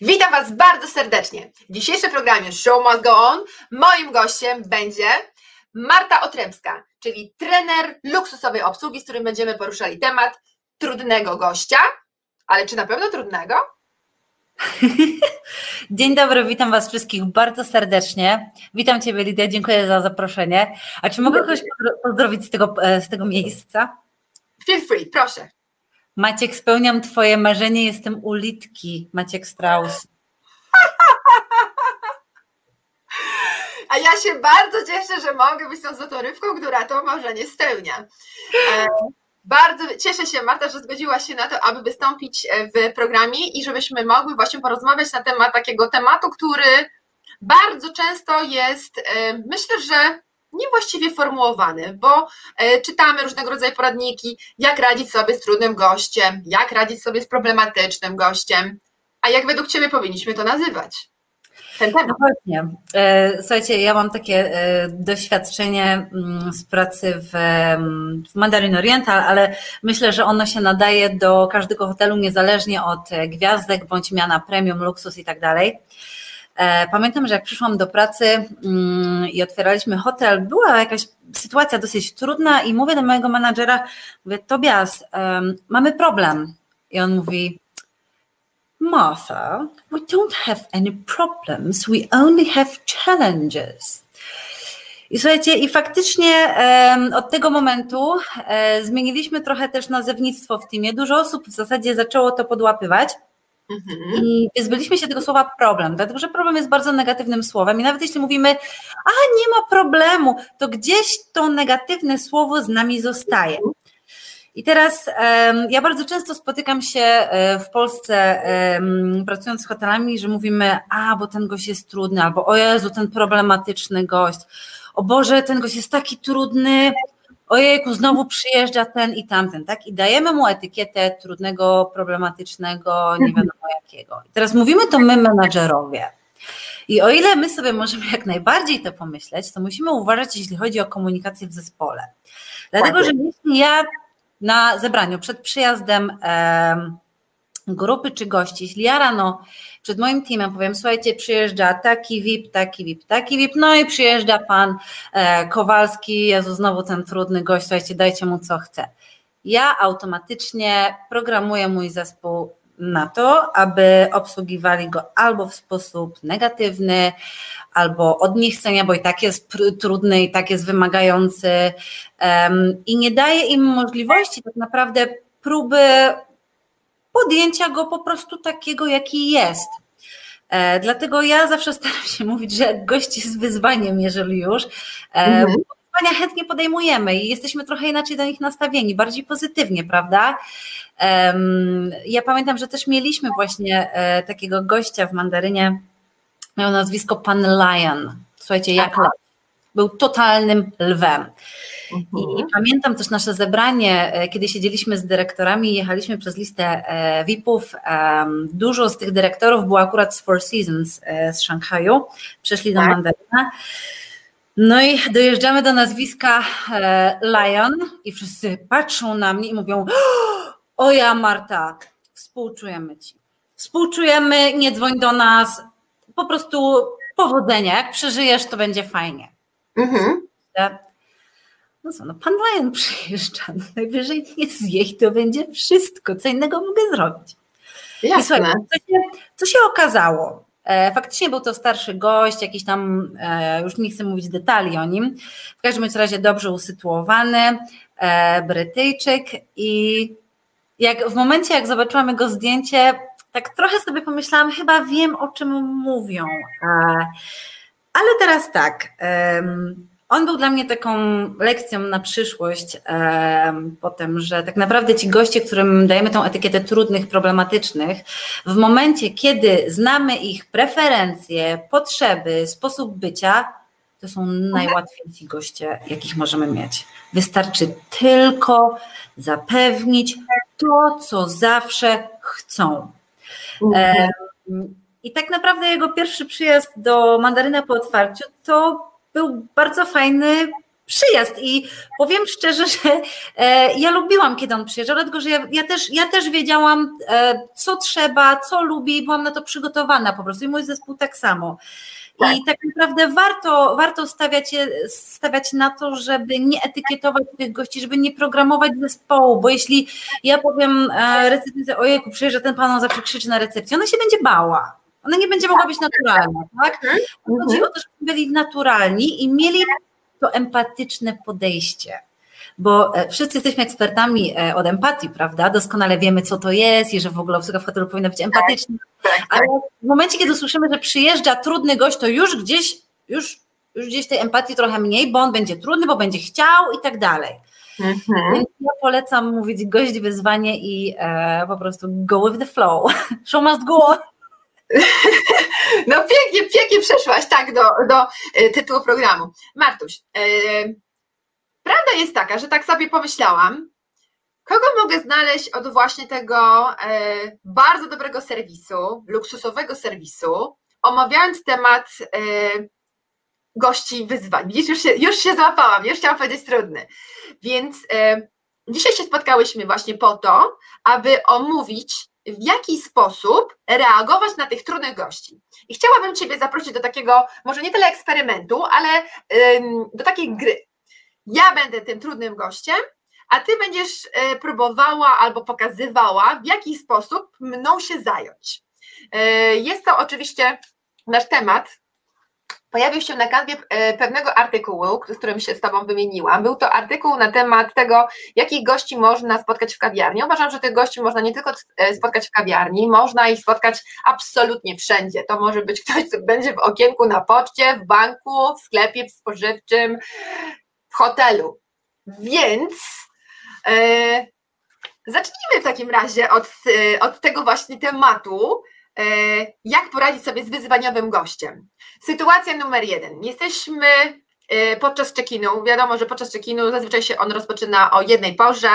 Witam Was bardzo serdecznie. W dzisiejszym programie Show Must Go On moim gościem będzie Marta Otrębska, czyli trener luksusowej obsługi, z którym będziemy poruszali temat trudnego gościa. Ale czy na pewno trudnego? Dzień dobry, witam Was wszystkich bardzo serdecznie. Witam Ciebie, Lidia, dziękuję za zaproszenie. A czy mogę kogoś pozdrowić z tego, e, z tego miejsca? Feel free, proszę. Maciek, spełniam Twoje marzenie, jestem ulitki. Maciek Strauss. A ja się bardzo cieszę, że mogę być tą złotą rybką, która to marzenie spełnia. E, bardzo cieszę się, Marta, że zgodziłaś się na to, aby wystąpić e, w programie i żebyśmy mogły właśnie porozmawiać na temat takiego tematu, który bardzo często jest, e, myślę, że niewłaściwie formułowany, bo e, czytamy różnego rodzaju poradniki, jak radzić sobie z trudnym gościem, jak radzić sobie z problematycznym gościem, a jak według Ciebie powinniśmy to nazywać? Ten temat. No właśnie. E, słuchajcie, ja mam takie e, doświadczenie mm, z pracy w, mm, w Mandarin Oriental, ale myślę, że ono się nadaje do każdego hotelu, niezależnie od gwiazdek bądź miana premium, luksus i tak dalej. E, pamiętam, że jak przyszłam do pracy mm, i otwieraliśmy hotel, była jakaś sytuacja dosyć trudna i mówię do mojego menadżera, mówię, Tobias, mamy problem. I on mówi, Martha, we don't have any problems, we only have challenges. I słuchajcie, i faktycznie od tego momentu e, zmieniliśmy trochę też nazewnictwo w teamie. Dużo osób w zasadzie zaczęło to podłapywać. Mhm. I zbyliśmy się tego słowa problem, dlatego że problem jest bardzo negatywnym słowem i nawet jeśli mówimy, a nie ma problemu, to gdzieś to negatywne słowo z nami zostaje. I teraz ja bardzo często spotykam się e, w Polsce, pracując z hotelami, że mówimy, a bo ten gość jest trudny, albo o Jezu, ten problematyczny gość, o Boże, ten gość jest taki trudny, ojejku, znowu przyjeżdża ten i tamten, tak? I dajemy mu etykietę trudnego, problematycznego, nie wiadomo jakiego. I teraz mówimy to my, menadżerowie. I o ile my sobie możemy jak najbardziej to pomyśleć, to musimy uważać, jeśli chodzi o komunikację w zespole. Dlatego, że jeśli ja na zebraniu przed przyjazdem grupy czy gości, jeśli ja rano przed moim teamem powiem, słuchajcie, przyjeżdża taki VIP, taki VIP, taki VIP, no i przyjeżdża pan e, Kowalski, Jezu, znowu ten trudny gość, słuchajcie, dajcie mu co chce. Ja automatycznie programuję mój zespół na to, aby obsługiwali go albo w sposób negatywny, albo od niechcenia, bo i tak jest trudny, i tak jest wymagający um, i nie daje im możliwości tak naprawdę próby podjęcia go po prostu takiego, jaki jest. E, dlatego ja zawsze staram się mówić, że gość jest wyzwaniem, jeżeli już. E, mhm. Wyzwania chętnie podejmujemy i jesteśmy trochę inaczej do nich nastawieni, bardziej pozytywnie, prawda? Ja pamiętam, że też mieliśmy właśnie e, takiego gościa w mandarynie, miał nazwisko Pan Lion. Słuchajcie, jak był totalnym lwem. I, I, pamiętam też nasze zebranie, e, kiedy siedzieliśmy z dyrektorami i jechaliśmy przez listę e, VIP-ów. Dużo z tych dyrektorów było akurat z Four Seasons e, z Szanghaju, przyszli do tak. Mandaryna. No i dojeżdżamy do nazwiska Lion i wszyscy patrzą na mnie i mówią: O ja, Marta, współczujemy ci. Współczujemy, nie dzwoń do nas, po prostu powodzenia. Jak przeżyjesz, to będzie fajnie. Mhm. No co, no pan Lion przyjeżdża, no najwyżej nie zje to będzie wszystko. Co innego mogę zrobić? Jasne. I słuchaj, co się, co się okazało? E, faktycznie był to starszy gość, jakiś tam, e, już nie chcę mówić detali o nim, w każdym razie dobrze usytuowany, e, Brytyjczyk i jak w momencie, jak zobaczyłam jego zdjęcie, tak trochę sobie pomyślałam, chyba wiem o czym mówią. Ale teraz tak. On był dla mnie taką lekcją na przyszłość, potem, że tak naprawdę ci goście, którym dajemy tą etykietę trudnych, problematycznych, w momencie, kiedy znamy ich preferencje, potrzeby, sposób bycia, to są najłatwiejsi goście, jakich możemy mieć. Wystarczy tylko zapewnić to, co zawsze chcą. Mhm. I tak naprawdę jego pierwszy przyjazd do Mandaryna po otwarciu to był bardzo fajny przyjazd i powiem szczerze, że e, ja lubiłam, kiedy on przyjeżdżał, dlatego że ja, ja, też, ja też wiedziałam, e, co trzeba, co lubi i byłam na to przygotowana po prostu i mój zespół tak samo. Tak. I tak naprawdę warto, warto stawiać, stawiać na to, żeby nie etykietować tych gości, żeby nie programować zespołu, bo jeśli ja powiem e, recepcję, ojejku, przyjeżdża ten pan, on zawsze krzyczy na recepcji, ona się będzie bała. Ona nie będzie mogła być naturalna, tak? Chodzi o to, żeby byli naturalni i mieli to empatyczne podejście bo e, wszyscy jesteśmy ekspertami e, od empatii, prawda? Doskonale wiemy, co to jest i że w ogóle obsługa w hotelu powinna być empatyczna, tak, tak, ale tak. w momencie, kiedy słyszymy, że przyjeżdża trudny gość, to już gdzieś, już, już gdzieś tej empatii trochę mniej, bo on będzie trudny, bo będzie chciał i tak dalej. Mhm. Więc ja polecam mówić gość wyzwanie i e, po prostu go with the flow. Show must go on. No pięknie, pięknie przeszłaś tak do, do e, tytułu programu. Martuś, Prawda jest taka, że tak sobie pomyślałam, kogo mogę znaleźć od właśnie tego e, bardzo dobrego serwisu, luksusowego serwisu, omawiając temat e, gości wyzwań. Widzisz, już się, już się złapałam, już chciałam powiedzieć trudny. Więc e, dzisiaj się spotkałyśmy właśnie po to, aby omówić, w jaki sposób reagować na tych trudnych gości. I chciałabym Ciebie zaprosić do takiego, może nie tyle eksperymentu, ale do takiej gry ja będę tym trudnym gościem, a ty będziesz e, próbowała albo pokazywała, w jaki sposób mną się zająć. E, jest to oczywiście nasz temat. Pojawił się na kanwie e, pewnego artykułu, z którym się z Tobą wymieniłam. Był to artykuł na temat tego, jakich gości można spotkać w kawiarni. Uważam, że tych gości można nie tylko spotkać w kawiarni, można ich spotkać absolutnie wszędzie. To może być ktoś, kto będzie w okienku na poczcie, w banku, w sklepie w spożywczym, w hotelu. Więc e, zacznijmy w takim razie od, e, od tego właśnie tematu, e, jak poradzić sobie z wyzwaniowym gościem. Sytuacja numer jeden. Jesteśmy e, podczas check-inu. Wiadomo, że podczas check-inu zazwyczaj się on rozpoczyna o jednej porze.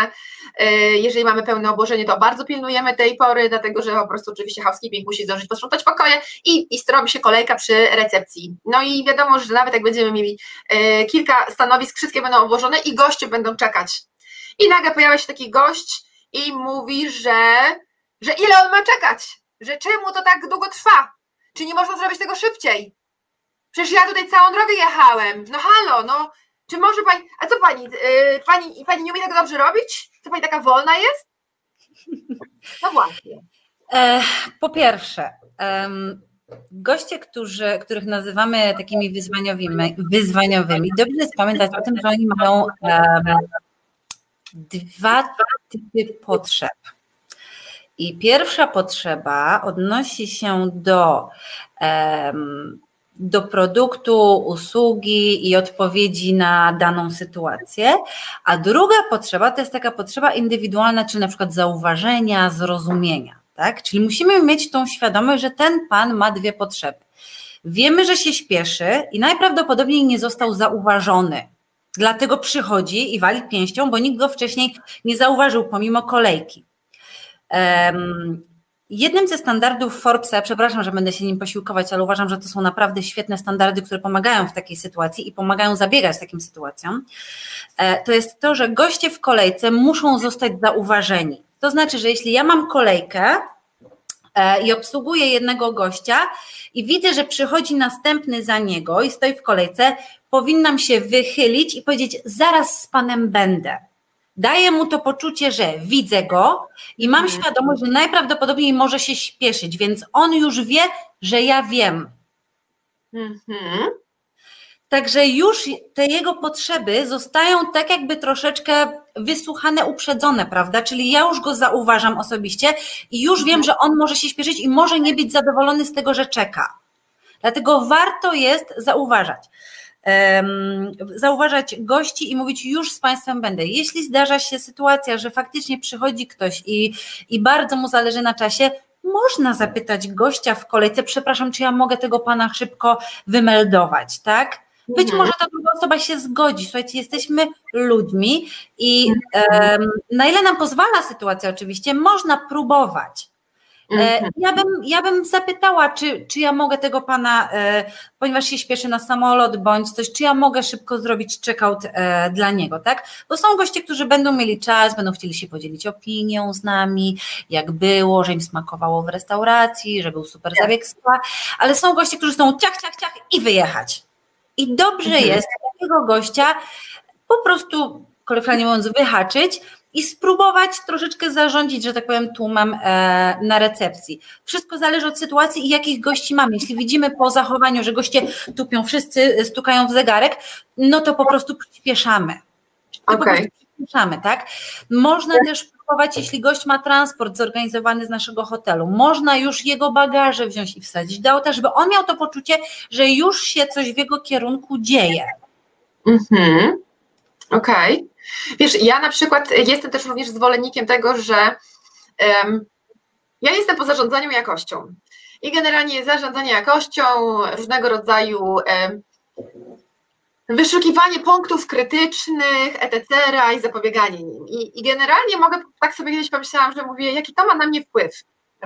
E, jeżeli mamy pełne obłożenie, to bardzo pilnujemy tej pory, dlatego że po prostu oczywiście housekeeping musi zdążyć posprzątać pokoje i, i robi się kolejka przy recepcji. No i wiadomo, że nawet jak będziemy mieli e, kilka stanowisk, wszystkie będą obłożone i goście będą czekać. I nagle pojawia się taki gość i mówi, że, że ile on ma czekać, że czemu to tak długo trwa, czy nie można zrobić tego szybciej. Przecież ja tutaj całą drogę jechałem. No halo, no czy może pani, a co pani, yy, pani, pani nie umie tego dobrze robić? Co pani taka wolna jest? No właśnie. Po pierwsze, goście, którzy, których nazywamy takimi wyzwaniowymi, wyzwaniowymi, dobrze jest pamiętać o tym, że oni mają dwa typy potrzeb. I pierwsza potrzeba odnosi się do do produktu, usługi i odpowiedzi na daną sytuację. A druga potrzeba to jest taka potrzeba indywidualna, czyli na przykład zauważenia, zrozumienia. Tak? Czyli musimy mieć tą świadomość, że ten pan ma dwie potrzeby. Wiemy, że się śpieszy i najprawdopodobniej nie został zauważony. Dlatego przychodzi i wali pięścią, bo nikt go wcześniej nie zauważył pomimo kolejki. Jednym ze standardów Forbesa, przepraszam, że będę się nim posiłkować, ale uważam, że to są naprawdę świetne standardy, które pomagają w takiej sytuacji i pomagają zabiegać takim sytuacjom, e, to jest to, że goście w kolejce muszą zostać zauważeni. To znaczy, że jeśli ja mam kolejkę e, i obsługuję jednego gościa i widzę, że przychodzi następny za niego i stoi w kolejce, powinnam się wychylić i powiedzieć: Zaraz z panem będę daje mu to poczucie, że widzę go i mam mhm. świadomość, że najprawdopodobniej może się śpieszyć, więc on już wie, że ja wiem. Mhm. Także już te jego potrzeby zostają tak jakby troszeczkę wysłuchane, uprzedzone, prawda? Czyli ja już go zauważam osobiście i już wiem, że on może się śpieszyć i może nie być zadowolony z tego, że czeka. Dlatego warto jest zauważać zauważać gości i mówić już z Państwem będę. Jeśli zdarza się sytuacja, że faktycznie przychodzi ktoś i, i bardzo mu zależy na czasie, można zapytać gościa w kolejce, przepraszam, czy ja mogę tego Pana szybko wymeldować, tak? Być mhm. może ta druga osoba się zgodzi. Słuchajcie, jesteśmy ludźmi i um, na ile nam pozwala sytuacja oczywiście, można próbować. Mhm. Ja bym, ja bym zapytała, czy, czy ja mogę tego pana, e, ponieważ się śpieszy na samolot bądź coś, czy ja mogę szybko zrobić checkout e, dla niego, tak? Bo są goście, którzy będą mieli czas, będą chcieli się podzielić opinią z nami, jak było, że im smakowało w restauracji, że był super tak. zabieg spa, ale są goście, którzy chcą ciach, ciach, ciach i wyjechać. I dobrze mhm. jest takiego gościa po prostu kolokwialnie mówiąc, wyhaczyć i spróbować troszeczkę zarządzić, że tak powiem, tłumem e, na recepcji. Wszystko zależy od sytuacji i jakich gości mamy. Jeśli widzimy po zachowaniu, że goście tupią, wszyscy stukają w zegarek, no to po prostu przyspieszamy. Okay. Przyspieszamy, tak? Można też próbować, jeśli gość ma transport zorganizowany z naszego hotelu, można już jego bagaże wziąć i wsadzić do auta, żeby on miał to poczucie, że już się coś w jego kierunku dzieje. Mhm. Okej. Okay. Wiesz, ja na przykład jestem też również zwolennikiem tego, że um, ja jestem po zarządzaniu jakością. I generalnie zarządzanie jakością, różnego rodzaju um, wyszukiwanie punktów krytycznych, etc. i zapobieganie nim. I, I, generalnie mogę, tak sobie kiedyś pomyślałam, że mówię, jaki to ma na mnie wpływ,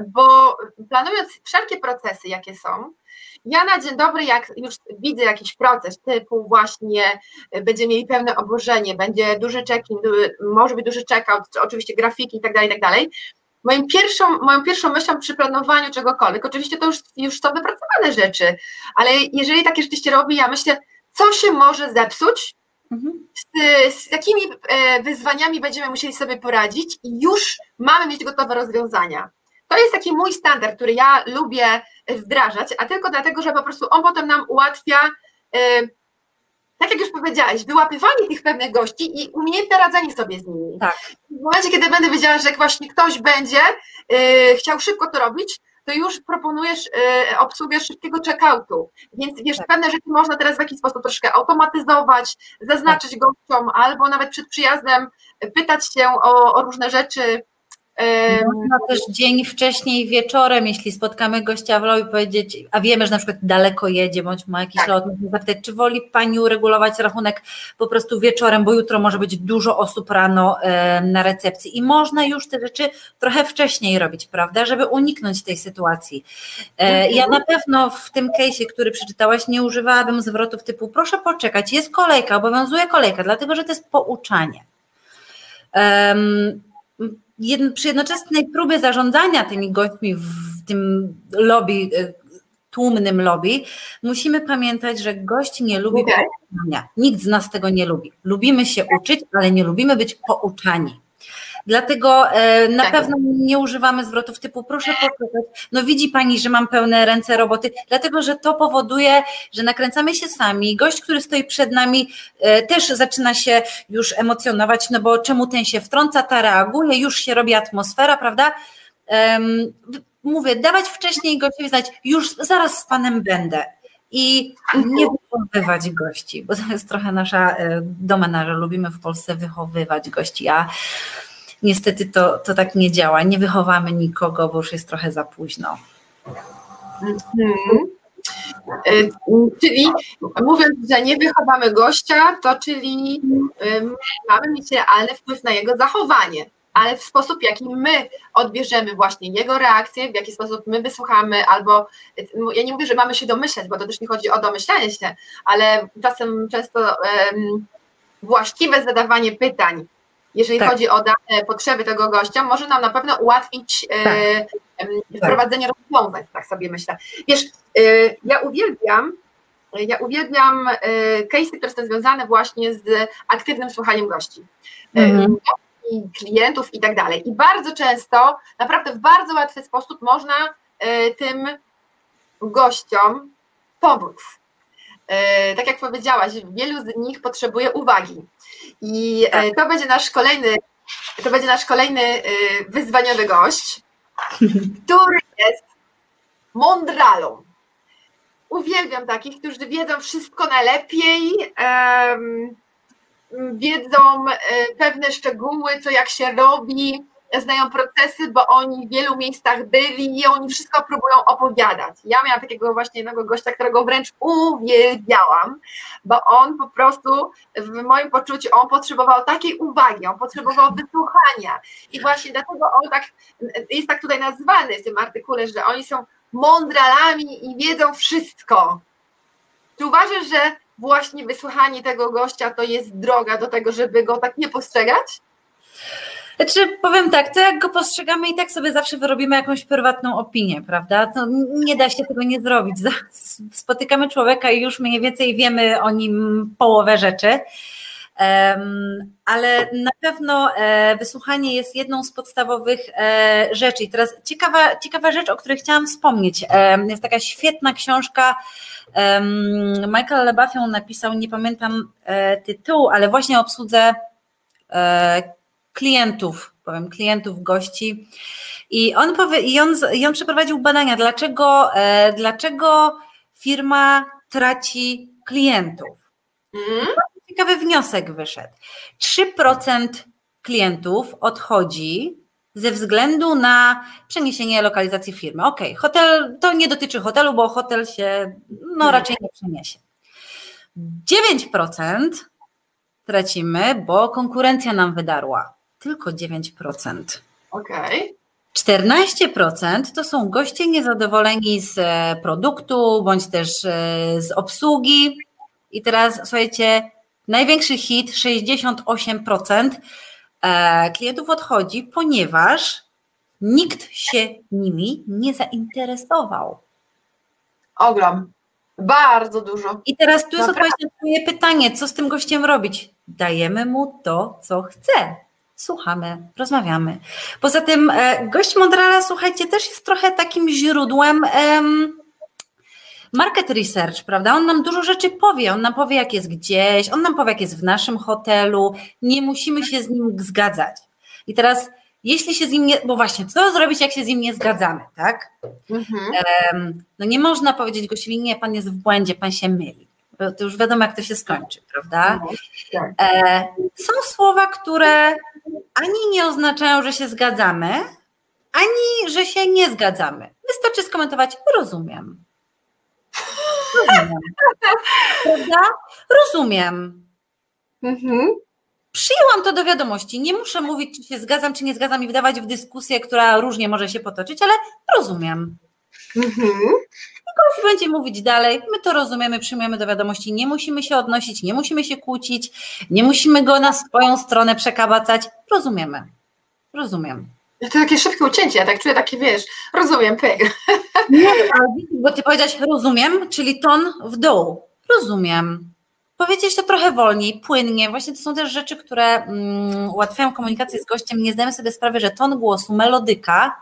bo planując wszelkie procesy, jakie są, ja na dzień dobry, jak już widzę jakiś proces typu właśnie e, będziemy mieli pewne obłożenie, będzie duży check-in, może być duży check-out, oczywiście grafiki itd., tak itd., tak Moim pierwszą, moją pierwszą myślą przy planowaniu czegokolwiek, oczywiście to już, już są wypracowane rzeczy, ale jeżeli takie rzeczy się robi, ja myślę, co się może zepsuć, mhm. z, z jakimi e, wyzwaniami będziemy musieli sobie poradzić i już mamy mieć gotowe rozwiązania. To jest taki mój standard, który ja lubię wdrażać, a tylko dlatego, że po prostu on potem nam ułatwia, yy, tak jak już powiedziałeś, wyłapywanie tych pewnych gości i umiejętne radzenie sobie z nimi. Tak. W momencie, kiedy będę wiedziała, że jak właśnie ktoś będzie yy, chciał szybko to robić, to już proponujesz yy, obsługę szybkiego checkoutu. Więc wiesz, tak. pewne rzeczy można teraz w jakiś sposób troszkę automatyzować, zaznaczyć tak. gościom, albo nawet przed przyjazdem pytać się o, o różne rzeczy można też dzień wcześniej wieczorem, jeśli spotkamy gościa w lobby, powiedzieć, a wiemy, że na przykład daleko jedzie, bądź ma jakiś tak. lot, zapytać, czy woli Pani uregulować rachunek po prostu wieczorem, bo jutro może być dużo osób rano na recepcji i można już te rzeczy trochę wcześniej robić, prawda, żeby uniknąć tej sytuacji. E, ja na pewno w tym case'ie, który przeczytałaś, nie używałabym zwrotów typu proszę poczekać, jest kolejka, obowiązuje kolejka, dlatego, że to jest pouczanie. Um, przy jednoczesnej próbie zarządzania tymi gośćmi w tym lobby, e, tłumnym lobby, musimy pamiętać, że gość nie lubi okay. pouczania. Nikt z nas tego nie lubi. Lubimy się uczyć, ale nie lubimy być pouczani. Dlatego e, na tak. pewno nie używamy zwrotów typu proszę poczekać, no widzi Pani, że mam pełne ręce roboty, dlatego że to powoduje, że nakręcamy się sami, gość, który stoi przed nami e, też zaczyna się już emocjonować, no bo czemu ten się wtrąca, ta reaguje, już się robi atmosfera, prawda? Mówię, dawać wcześniej gościowi znać, już zaraz z Panem będę i nie wychowywać gości, bo to jest trochę nasza e, domena, że lubimy w Polsce wychowywać gości, a niestety to, to tak nie działa. Nie wychowamy nikogo, bo już jest trochę za późno. Mhm. Y, czyli mówiąc, że nie wychowamy gościa, to czyli mamy mieć realny wpływ na jego zachowanie, ale w sposób, w jaki my odbierzemy właśnie jego reakcję, w jaki sposób my wysłuchamy, albo ja nie mówię, że mamy się domyślać, bo to też nie chodzi o domyślanie się, ale czasem często właściwe zadawanie pytań jeżeli tak. chodzi o dane potrzeby tego gościa, może nam na pewno ułatwić e, tak. wprowadzenie tak. rozwiązań, tak sobie myślę. Wiesz, e, ja uwielbiam, ja uwielbiam e, case'y, które są związane właśnie z aktywnym słuchaniem gości. Mhm. I klientów i tak dalej. I bardzo często, naprawdę w bardzo łatwy sposób można tym gościom pomóc. Tak jak powiedziałaś, wielu z nich potrzebuje uwagi. I e, tak. to będzie nasz kolejny, to będzie nasz kolejny e, wyzwaniowy gość, który jest mądralą. Uwielbiam takich, którzy wiedzą wszystko najlepiej, wiedzą e, pewne szczegóły, co jak się robi, znają procesy, bo oni w wielu miejscach byli i oni wszystko próbują opowiadać. Ja miałam takiego właśnie jednego gościa, którego wręcz uwielbiałam, bo on po prostu w moim poczuciu, on potrzebował takiej uwagi, on potrzebował wysłuchania i właśnie dlatego on tak jest tak tutaj nazwany w tym artykule, że oni są mądralami i wiedzą wszystko. Czy uważasz, że właśnie wysłuchanie tego gościa to jest droga do tego, żeby go tak nie postrzegać? Znaczy, powiem tak, to jak go postrzegamy i tak sobie zawsze wyrobimy jakąś prywatną opinię, prawda? To nie da się tego nie zrobić. Spotykamy człowieka i już mniej więcej wiemy o nim połowę rzeczy. Ale na pewno e, wysłuchanie jest jedną z podstawowych e, rzeczy. I teraz ciekawa, ciekawa rzecz, o której chciałam wspomnieć. Jest taka świetna książka. Michael Lebafion napisał, nie pamiętam e, tytułu, ale właśnie o obsłudze e, klientów, powiem, klientów, gości. I on, powie, i on, i on przeprowadził badania, dlaczego, e, dlaczego firma traci klientów. Mm. Ciekawy wniosek wyszedł. 3% klientów odchodzi ze względu na przeniesienie lokalizacji firmy. Ok, hotel to nie dotyczy hotelu, bo hotel się no, raczej nie przeniesie. 9% tracimy, bo konkurencja nam wydarła tylko 9%. Okej. Okay. 14% to są goście niezadowoleni z e, produktu bądź też e, z obsługi. I teraz słuchajcie, największy hit 68% e, klientów odchodzi, ponieważ nikt się nimi nie zainteresował. Ogrom. Bardzo dużo. I teraz tu jest odpowiedź na Twoje pytanie, co z tym gościem robić? Dajemy mu to, co chce słuchamy, rozmawiamy. Poza tym e, gość Mondrala, słuchajcie, też jest trochę takim źródłem market research, prawda? On nam dużo rzeczy powie, on nam powie, jak jest gdzieś, on nam powie, jak jest w naszym hotelu, nie musimy się z nim zgadzać. I teraz, jeśli się z nim nie, bo właśnie, co zrobić, jak się z nim nie zgadzamy, tak? Mhm. Um, no nie można powiedzieć gościowi, nie, pan jest w błędzie, pan się myli to już wiadomo, jak to się skończy, prawda? No, tak. E, są słowa, które ani nie oznaczają, że się zgadzamy, ani że się nie zgadzamy. Wystarczy skomentować, rozumiem. Rozumiem. Prawda? Rozumiem. Mhm. Przyjęłam to do wiadomości. Nie muszę mówić, czy się zgadzam, czy nie zgadzam i wdawać w dyskusję, która różnie może się potoczyć, ale rozumiem. Mhm. Ktoś będzie mówić dalej, my to rozumiemy, przyjmujemy do wiadomości, nie musimy się odnosić, nie musimy się kłócić, nie musimy go na swoją stronę przekabacać. Rozumiemy. Rozumiem. To takie szybkie ucięcie, ja tak czuję takie, wiesz, rozumiem, pyk. Nie, bo ty powiedziałaś rozumiem, czyli ton w dół. Rozumiem powiedzieć to trochę wolniej, płynnie. Właśnie to są też rzeczy, które mm, ułatwiają komunikację z gościem. Nie zdajemy sobie sprawy, że ton głosu, melodyka,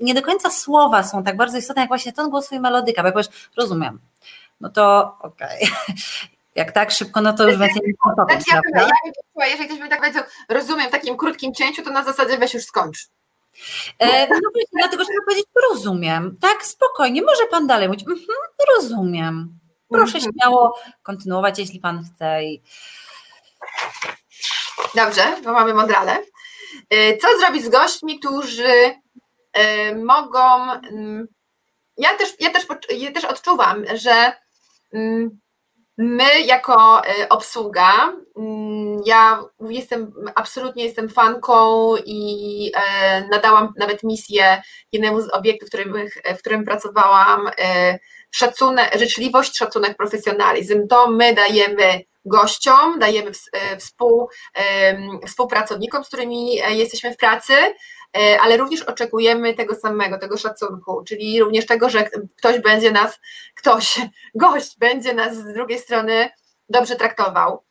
nie do końca słowa są tak bardzo istotne, jak właśnie ton głosu i melodyka. Bo jak powiesz, rozumiem, no to okej. Okay. Jak tak szybko, no to już więcej nie powiem. Znaczy, ja, bym, ja bym jeżeli ktoś by tak powiedział, rozumiem w takim krótkim cięciu, to na zasadzie weź już skończ. E, no właśnie, dlatego trzeba powiedzieć, rozumiem. Tak, spokojnie, może pan dalej mówić. Mhm, rozumiem. Proszę mhm. śmiało kontynuować, jeśli Pan chce. I... Dobrze, bo mamy mądrale. Y, co zrobić z gośćmi, którzy y, mogą. Mm, ja też, ja też, ja też odczuwam, że mm, my jako y, obsługa, mm, ja jestem absolutnie jestem fanką i e, nadałam nawet misję jednemu z obiektów, w którym, w którym pracowałam szacunek, życzliwość, szacunek, profesjonalizm. To my dajemy gościom, dajemy e, współ, współpracownikom, z którymi e, jesteśmy w pracy, e, ale również oczekujemy tego samego, tego szacunku, czyli również tego, że ktoś będzie nas, ktoś, gość będzie nas z drugiej strony dobrze traktował.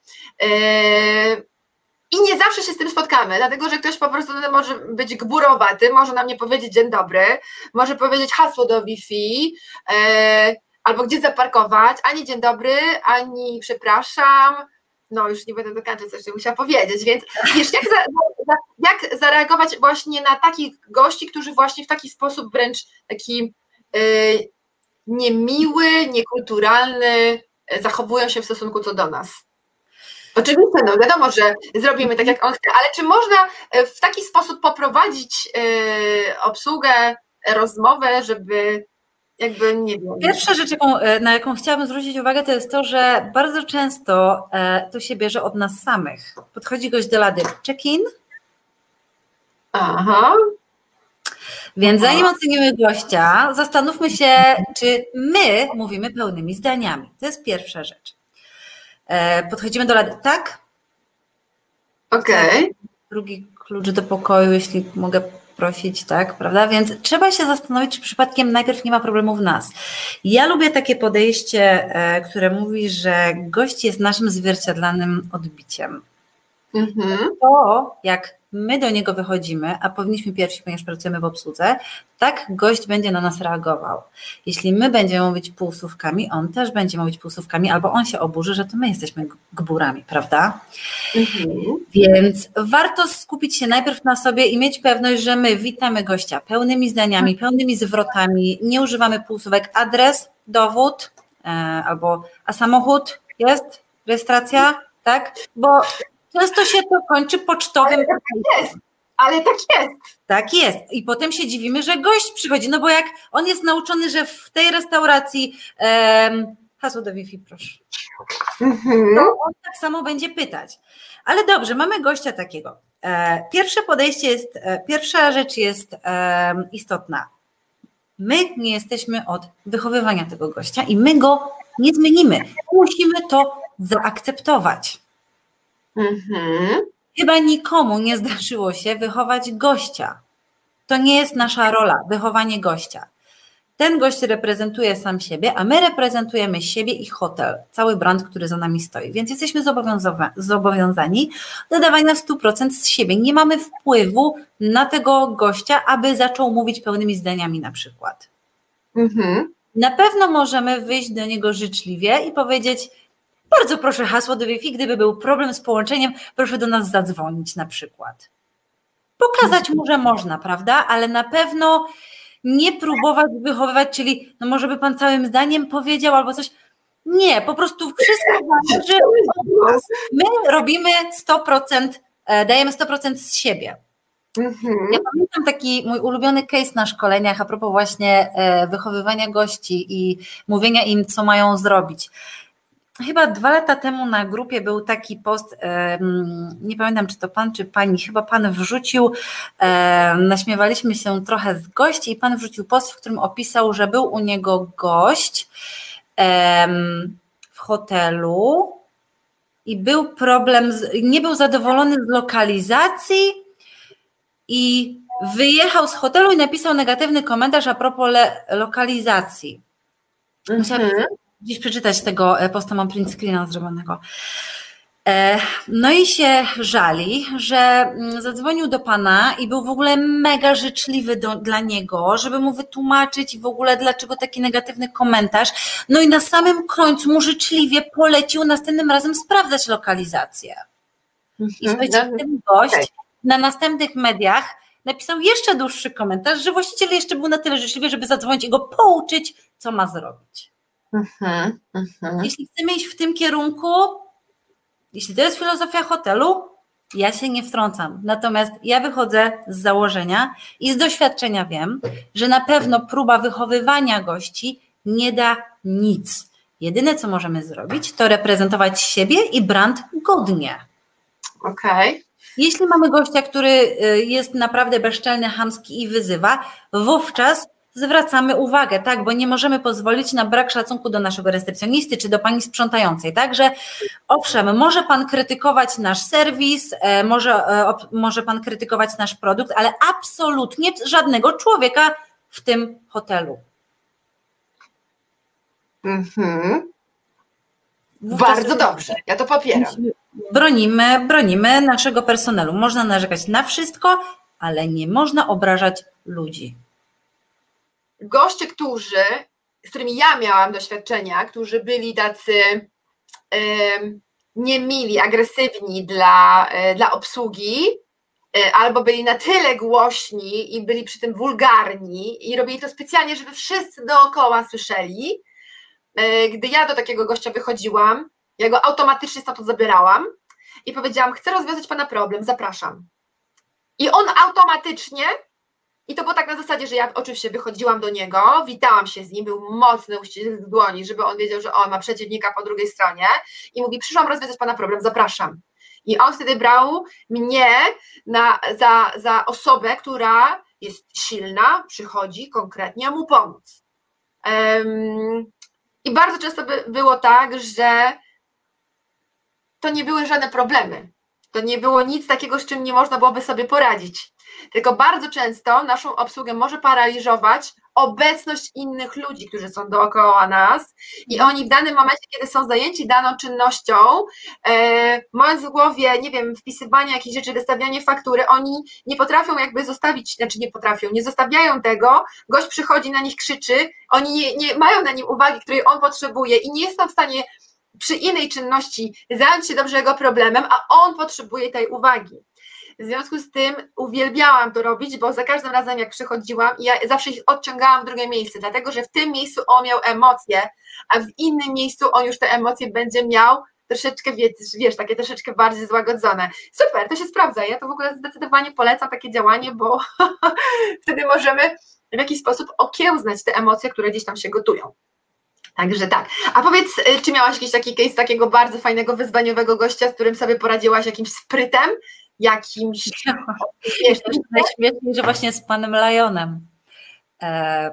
I nie zawsze się z tym spotkamy, dlatego że ktoś po prostu może być gburowaty, może nam nie powiedzieć dzień dobry, może powiedzieć hasło do Wi-Fi, e, albo gdzie zaparkować, ani dzień dobry, ani przepraszam. No, już nie będę dokończyć, coś musiała powiedzieć, więc wiesz, jak, za, jak zareagować właśnie na takich gości, którzy właśnie w taki sposób wręcz taki e, niemiły, niekulturalny e, zachowują się w stosunku co do nas? Oczywiście, no wiadomo, że zrobimy tak, jak on chce, ale czy można e, w taki sposób poprowadzić e, obsługę, rozmowę, żeby jakby, nie wiem... Pierwsza rzecz, e, na jaką chciałabym zwrócić uwagę, to jest to, że bardzo często to się bierze od nas samych. Podchodzi gość do lady check-in. Aha. Więc zanim ocenimy gościa, zastanówmy się, czy my mówimy pełnymi zdaniami. To jest pierwsza rzecz. Podchodzimy do lady, tak? Okej. Okay. Drugi klucz do pokoju, jeśli mogę prosić, tak, prawda? Więc trzeba się zastanowić, czy przypadkiem najpierw nie ma problemu w nas. Ja lubię takie podejście, e, które mówi, że gość jest naszym zwierciadlanym odbiciem. Mhm. To, jak my do niego wychodzimy, a powinniśmy pierwsi, ponieważ pracujemy w obsłudze, tak gość będzie na nas reagował. Jeśli my będziemy mówić półsłówkami, on też będzie mówić półsłówkami, albo on się oburzy, że to my jesteśmy gburami, prawda? Mhm. Więc warto skupić się najpierw na sobie i mieć pewność, że my witamy gościa pełnymi zdaniami, pełnymi zwrotami, nie używamy półsłówek adres, dowód, e, albo a samochód jest, rejestracja, tak? Bo Często się to kończy pocztowym. Ale tak jest. Ale tak jest. Tak jest. I potem się dziwimy, że gość przychodzi. No bo jak on jest nauczony, że w tej restauracji um, hasło do Wi-Fi, proszę. Mhm. To on tak samo będzie pytać. Ale dobrze, mamy gościa takiego. E, pierwsze podejście jest, e, pierwsza rzecz jest istotna. My nie jesteśmy od wychowywania tego gościa i my go nie zmienimy. Musimy to zaakceptować. Mhm. Chyba nikomu nie zdarzyło się wychować gościa. To nie jest nasza rola, wychowanie gościa. Ten gość reprezentuje sam siebie, a my reprezentujemy siebie i hotel, cały brand, który za nami stoi. Więc jesteśmy zobowiązani do dawania 100% z siebie. Nie mamy wpływu na tego gościa, aby zaczął mówić pełnymi zdaniami na przykład. Mhm. Na pewno możemy wyjść do niego życzliwie i powiedzieć: bardzo proszę hasło do Wi-Fi, gdyby był problem z połączeniem, proszę do nas zadzwonić na przykład. Pokazać mu, że można, prawda? Ale na pewno nie próbować wychowywać, czyli no może by pan całym zdaniem powiedział albo coś. Nie, po prostu wszystko zależy od nas. My robimy 100%, e, dajemy 100% z siebie. Mhm. Ja pamiętam taki mój ulubiony case na szkoleniach a propos właśnie e, wychowywania gości i mówienia im, co mają zrobić chyba dwa lata temu na grupie był taki post, nie pamiętam czy to pan, czy pani, chyba pan wrzucił, naśmiewaliśmy się trochę z gości i pan wrzucił post, w którym opisał, że był u niego gość w hotelu i był problem, nie był zadowolony z lokalizacji i wyjechał z hotelu i napisał negatywny komentarz a propos lokalizacji. Musiałam -hmm gdzieś przeczytać tego e, posta, mam print screena zrobionego. E, no i się żali, że mm, zadzwonił do pana i był w ogóle mega życzliwy do, dla niego, żeby mu wytłumaczyć w ogóle dlaczego taki negatywny komentarz. No i na samym końcu mu życzliwie polecił następnym razem sprawdzać lokalizację. I mhm. słuchajcie, ten gość na następnych mediach napisał jeszcze dłuższy komentarz, że właściciel jeszcze był na tyle życzliwy, żeby zadzwonić i go pouczyć, co ma zrobić. Mhm. Jeśli chcemy iść w tym kierunku, jeśli to jest filozofia hotelu, ja się nie wtrącam. Natomiast ja wychodzę z założenia i z doświadczenia wiem, że na pewno próba wychowywania gości nie da nic. Jedyne, co możemy zrobić, to reprezentować siebie i brand godnie. Okej. Okay. Jeśli mamy gościa, który y, jest naprawdę bezczelny, hamski i wyzywa, wówczas zwracamy uwagę, tak, bo nie możemy pozwolić na brak szacunku do naszego recepcjonisty czy do pani sprzątającej. Także owszem, może pan krytykować nasz serwis, e, może, e, może pan krytykować nasz produkt, ale absolutnie żadnego człowieka w tym hotelu. Mhm. Bardzo dobrze, ja to popieram. Bronimy, bronimy naszego personelu. Można narzekać na wszystko, ale nie można obrażać ludzi goście, którzy, z którymi ja miałam doświadczenia, którzy byli tacy niemili, agresywni dla, e, dla obsługi, e, albo byli na tyle głośni i byli przy tym wulgarni i robili to specjalnie, żeby wszyscy dookoła słyszeli. E, gdy ja do takiego gościa wychodziłam, ja go automatycznie stamtąd zabierałam, i powiedziałam, chcę rozwiązać Pana problem, zapraszam. I on automatycznie, i to było tak na zasadzie, że ja oczywiście wychodziłam do niego, witałam się z nim, był mocny uścisk dłoni, żeby on wiedział, że on ma przeciwnika po drugiej stronie i mówi, przyszłam rozwiązać Pana problem, zapraszam. I on wtedy brał mnie na, za, za osobę, która jest silna, przychodzi konkretnie mu pomóc. Um, I bardzo często by było tak, że to nie były żadne problemy. To nie było nic takiego, z czym nie można byłoby sobie poradzić. Tylko bardzo często naszą obsługę może paraliżować obecność innych ludzi, którzy są dookoła nas i oni w danym momencie, kiedy są zajęci daną czynnością, e, mając w głowie, nie wiem, wpisywanie jakichś rzeczy, wystawianie faktury, oni nie potrafią jakby zostawić, znaczy nie potrafią, nie zostawiają tego, gość przychodzi na nich, krzyczy, oni nie, nie mają na nim uwagi, której on potrzebuje i nie jest w stanie przy innej czynności zająć się dobrze jego problemem, a on potrzebuje tej uwagi. W związku z tym uwielbiałam to robić, bo za każdym razem jak przychodziłam, ja zawsze ich odciągałam w drugie miejsce, dlatego że w tym miejscu on miał emocje, a w innym miejscu on już te emocje będzie miał troszeczkę, wiesz, wiesz, takie troszeczkę bardziej złagodzone. Super, to się sprawdza. Ja to w ogóle zdecydowanie polecam takie działanie, bo wtedy możemy w jakiś sposób okiełznać te emocje, które gdzieś tam się gotują. Także tak. A powiedz, y, czy miałaś jakiś taki case takiego bardzo fajnego, wyzwaniowego gościa, z którym sobie poradziłaś jakimś sprytem? Jakimś. Wiesz, to najśmieszniej, że właśnie z panem Lajonem. E,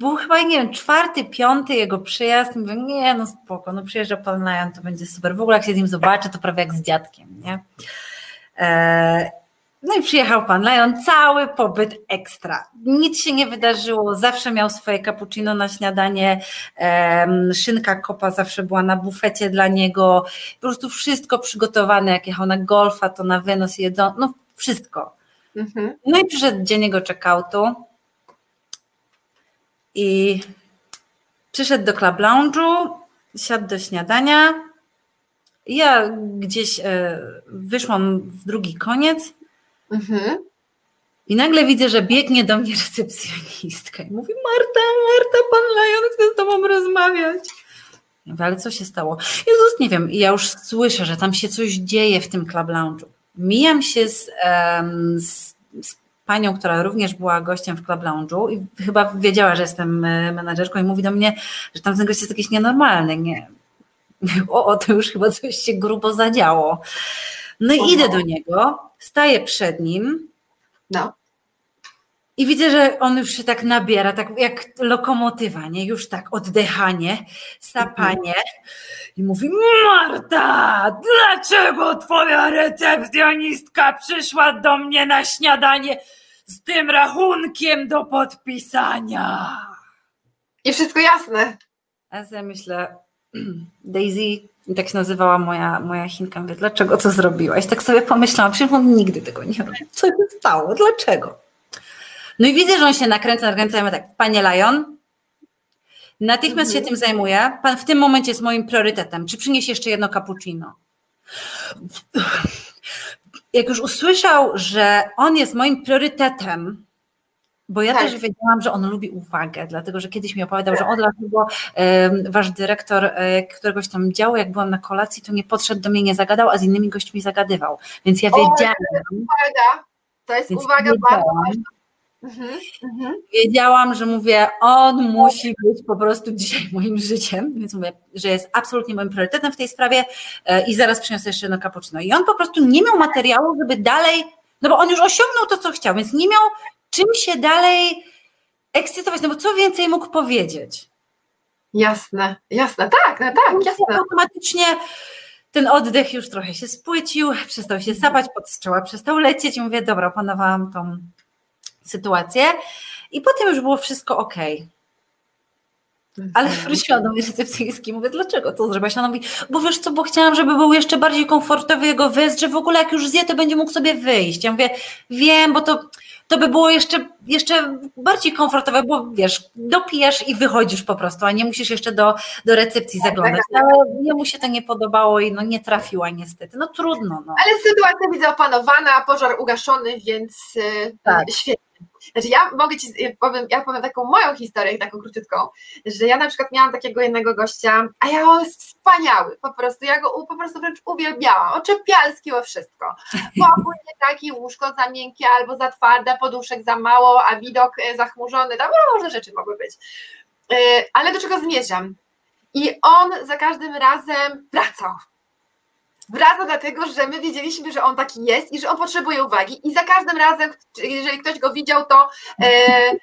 był chyba, nie wiem, czwarty, piąty jego przyjazd. Mówię, nie, no spoko, no przyjeżdża pan Lajon, to będzie super. W ogóle jak się z nim zobaczę, to prawie jak z dziadkiem, nie? E, no i przyjechał pan Leon, cały pobyt ekstra. Nic się nie wydarzyło, zawsze miał swoje cappuccino na śniadanie, szynka kopa zawsze była na bufecie dla niego, po prostu wszystko przygotowane, jak jechał na golfa, to na wynos jedzą, no wszystko. Mhm. No i przyszedł dzień jego check-outu i przyszedł do club lounge'u, siadł do śniadania, ja gdzieś e, wyszłam w drugi koniec, Mhm. I nagle widzę, że biegnie do mnie recepcjonistka i mówi: Marta, Marta, pan Lajon chce z tobą rozmawiać. Ja mówię, ale co się stało? Jezus, nie wiem. I ja już słyszę, że tam się coś dzieje w tym club lounge'u. Mijam się z, um, z, z panią, która również była gościem w club lounge'u i chyba wiedziała, że jestem e, menadżerką i mówi do mnie, że tam ten gość jest jakiś nienormalny. Nie. O, o, to już chyba coś się grubo zadziało. No i Oho. idę do niego, staję przed nim. No. I widzę, że on już się tak nabiera, tak jak lokomotywa, nie? Już tak oddychanie, sapanie. I mówi: Marta, dlaczego twoja recepcjonistka przyszła do mnie na śniadanie z tym rachunkiem do podpisania? I wszystko jasne. A ja myślę, Daisy, i tak się nazywała moja, moja Chinka. Mówię, dlaczego to zrobiłaś? Tak sobie pomyślałam, przecież on nigdy tego nie robi. Co się stało? Dlaczego? No i widzę, że on się nakręca, nakręca. Ja tak, panie Lion, natychmiast mhm. się tym zajmuję. Pan w tym momencie jest moim priorytetem. Czy przyniesie jeszcze jedno cappuccino? Jak już usłyszał, że on jest moim priorytetem, bo ja tak. też wiedziałam, że on lubi uwagę, dlatego że kiedyś mi opowiadał, że on dlatego wasz dyrektor e, któregoś tam działu, jak byłam na kolacji, to nie podszedł do mnie, nie zagadał, a z innymi gośćmi zagadywał. Więc ja wiedziałam. to jest uwaga, to jest uwaga bardzo ważna. Mhm, mhm. Wiedziałam, że mówię, on musi być po prostu dzisiaj moim życiem, więc mówię, że jest absolutnie moim priorytetem w tej sprawie e, i zaraz przyniosę jeszcze jedno cappuccino. I on po prostu nie miał materiału, żeby dalej, no bo on już osiągnął to, co chciał, więc nie miał czym się dalej ekscytować, no bo co więcej mógł powiedzieć? Jasne, jasne, tak, no tak, jasne. Automatycznie ten oddech już trochę się spłycił, przestał się sapać, pod strzała przestał lecieć i mówię, dobra, opanowałam tą sytuację i potem już było wszystko ok. Ale mhm. wróciłam do mojej recepcyjskiej, mówię, dlaczego to zrobiłaś? Ona mówi, bo wiesz co, bo chciałam, żeby był jeszcze bardziej komfortowy jego wyjazd, że w ogóle jak już zje, to będzie mógł sobie wyjść. Ja mówię, wiem, bo to to by było jeszcze, jeszcze bardziej komfortowe, bo wiesz, dopijesz i wychodzisz po prostu, a nie musisz jeszcze do, do recepcji tak, zaglądać. Tak, tak. Jemu się to nie podobało i no nie trafiła niestety. No trudno. No. Ale sytuacja widzę opanowana, pożar ugaszony, więc y, tak. świetnie. Znaczy ja mogę Ci, powiem, ja powiem taką moją historię, taką króciutką, że ja na przykład miałam takiego jednego gościa, a ja on jest wspaniały, po prostu, ja go po prostu wręcz uwielbiałam, oczepialski o wszystko. Pokój nie taki, łóżko za miękkie albo za twarde, poduszek za mało, a widok e, zachmurzony, tam różne rzeczy mogły być. E, ale do czego zmierzam? I on za każdym razem wracał Wraca dlatego, że my wiedzieliśmy, że on taki jest i że on potrzebuje uwagi. I za każdym razem, jeżeli ktoś go widział, to e, e,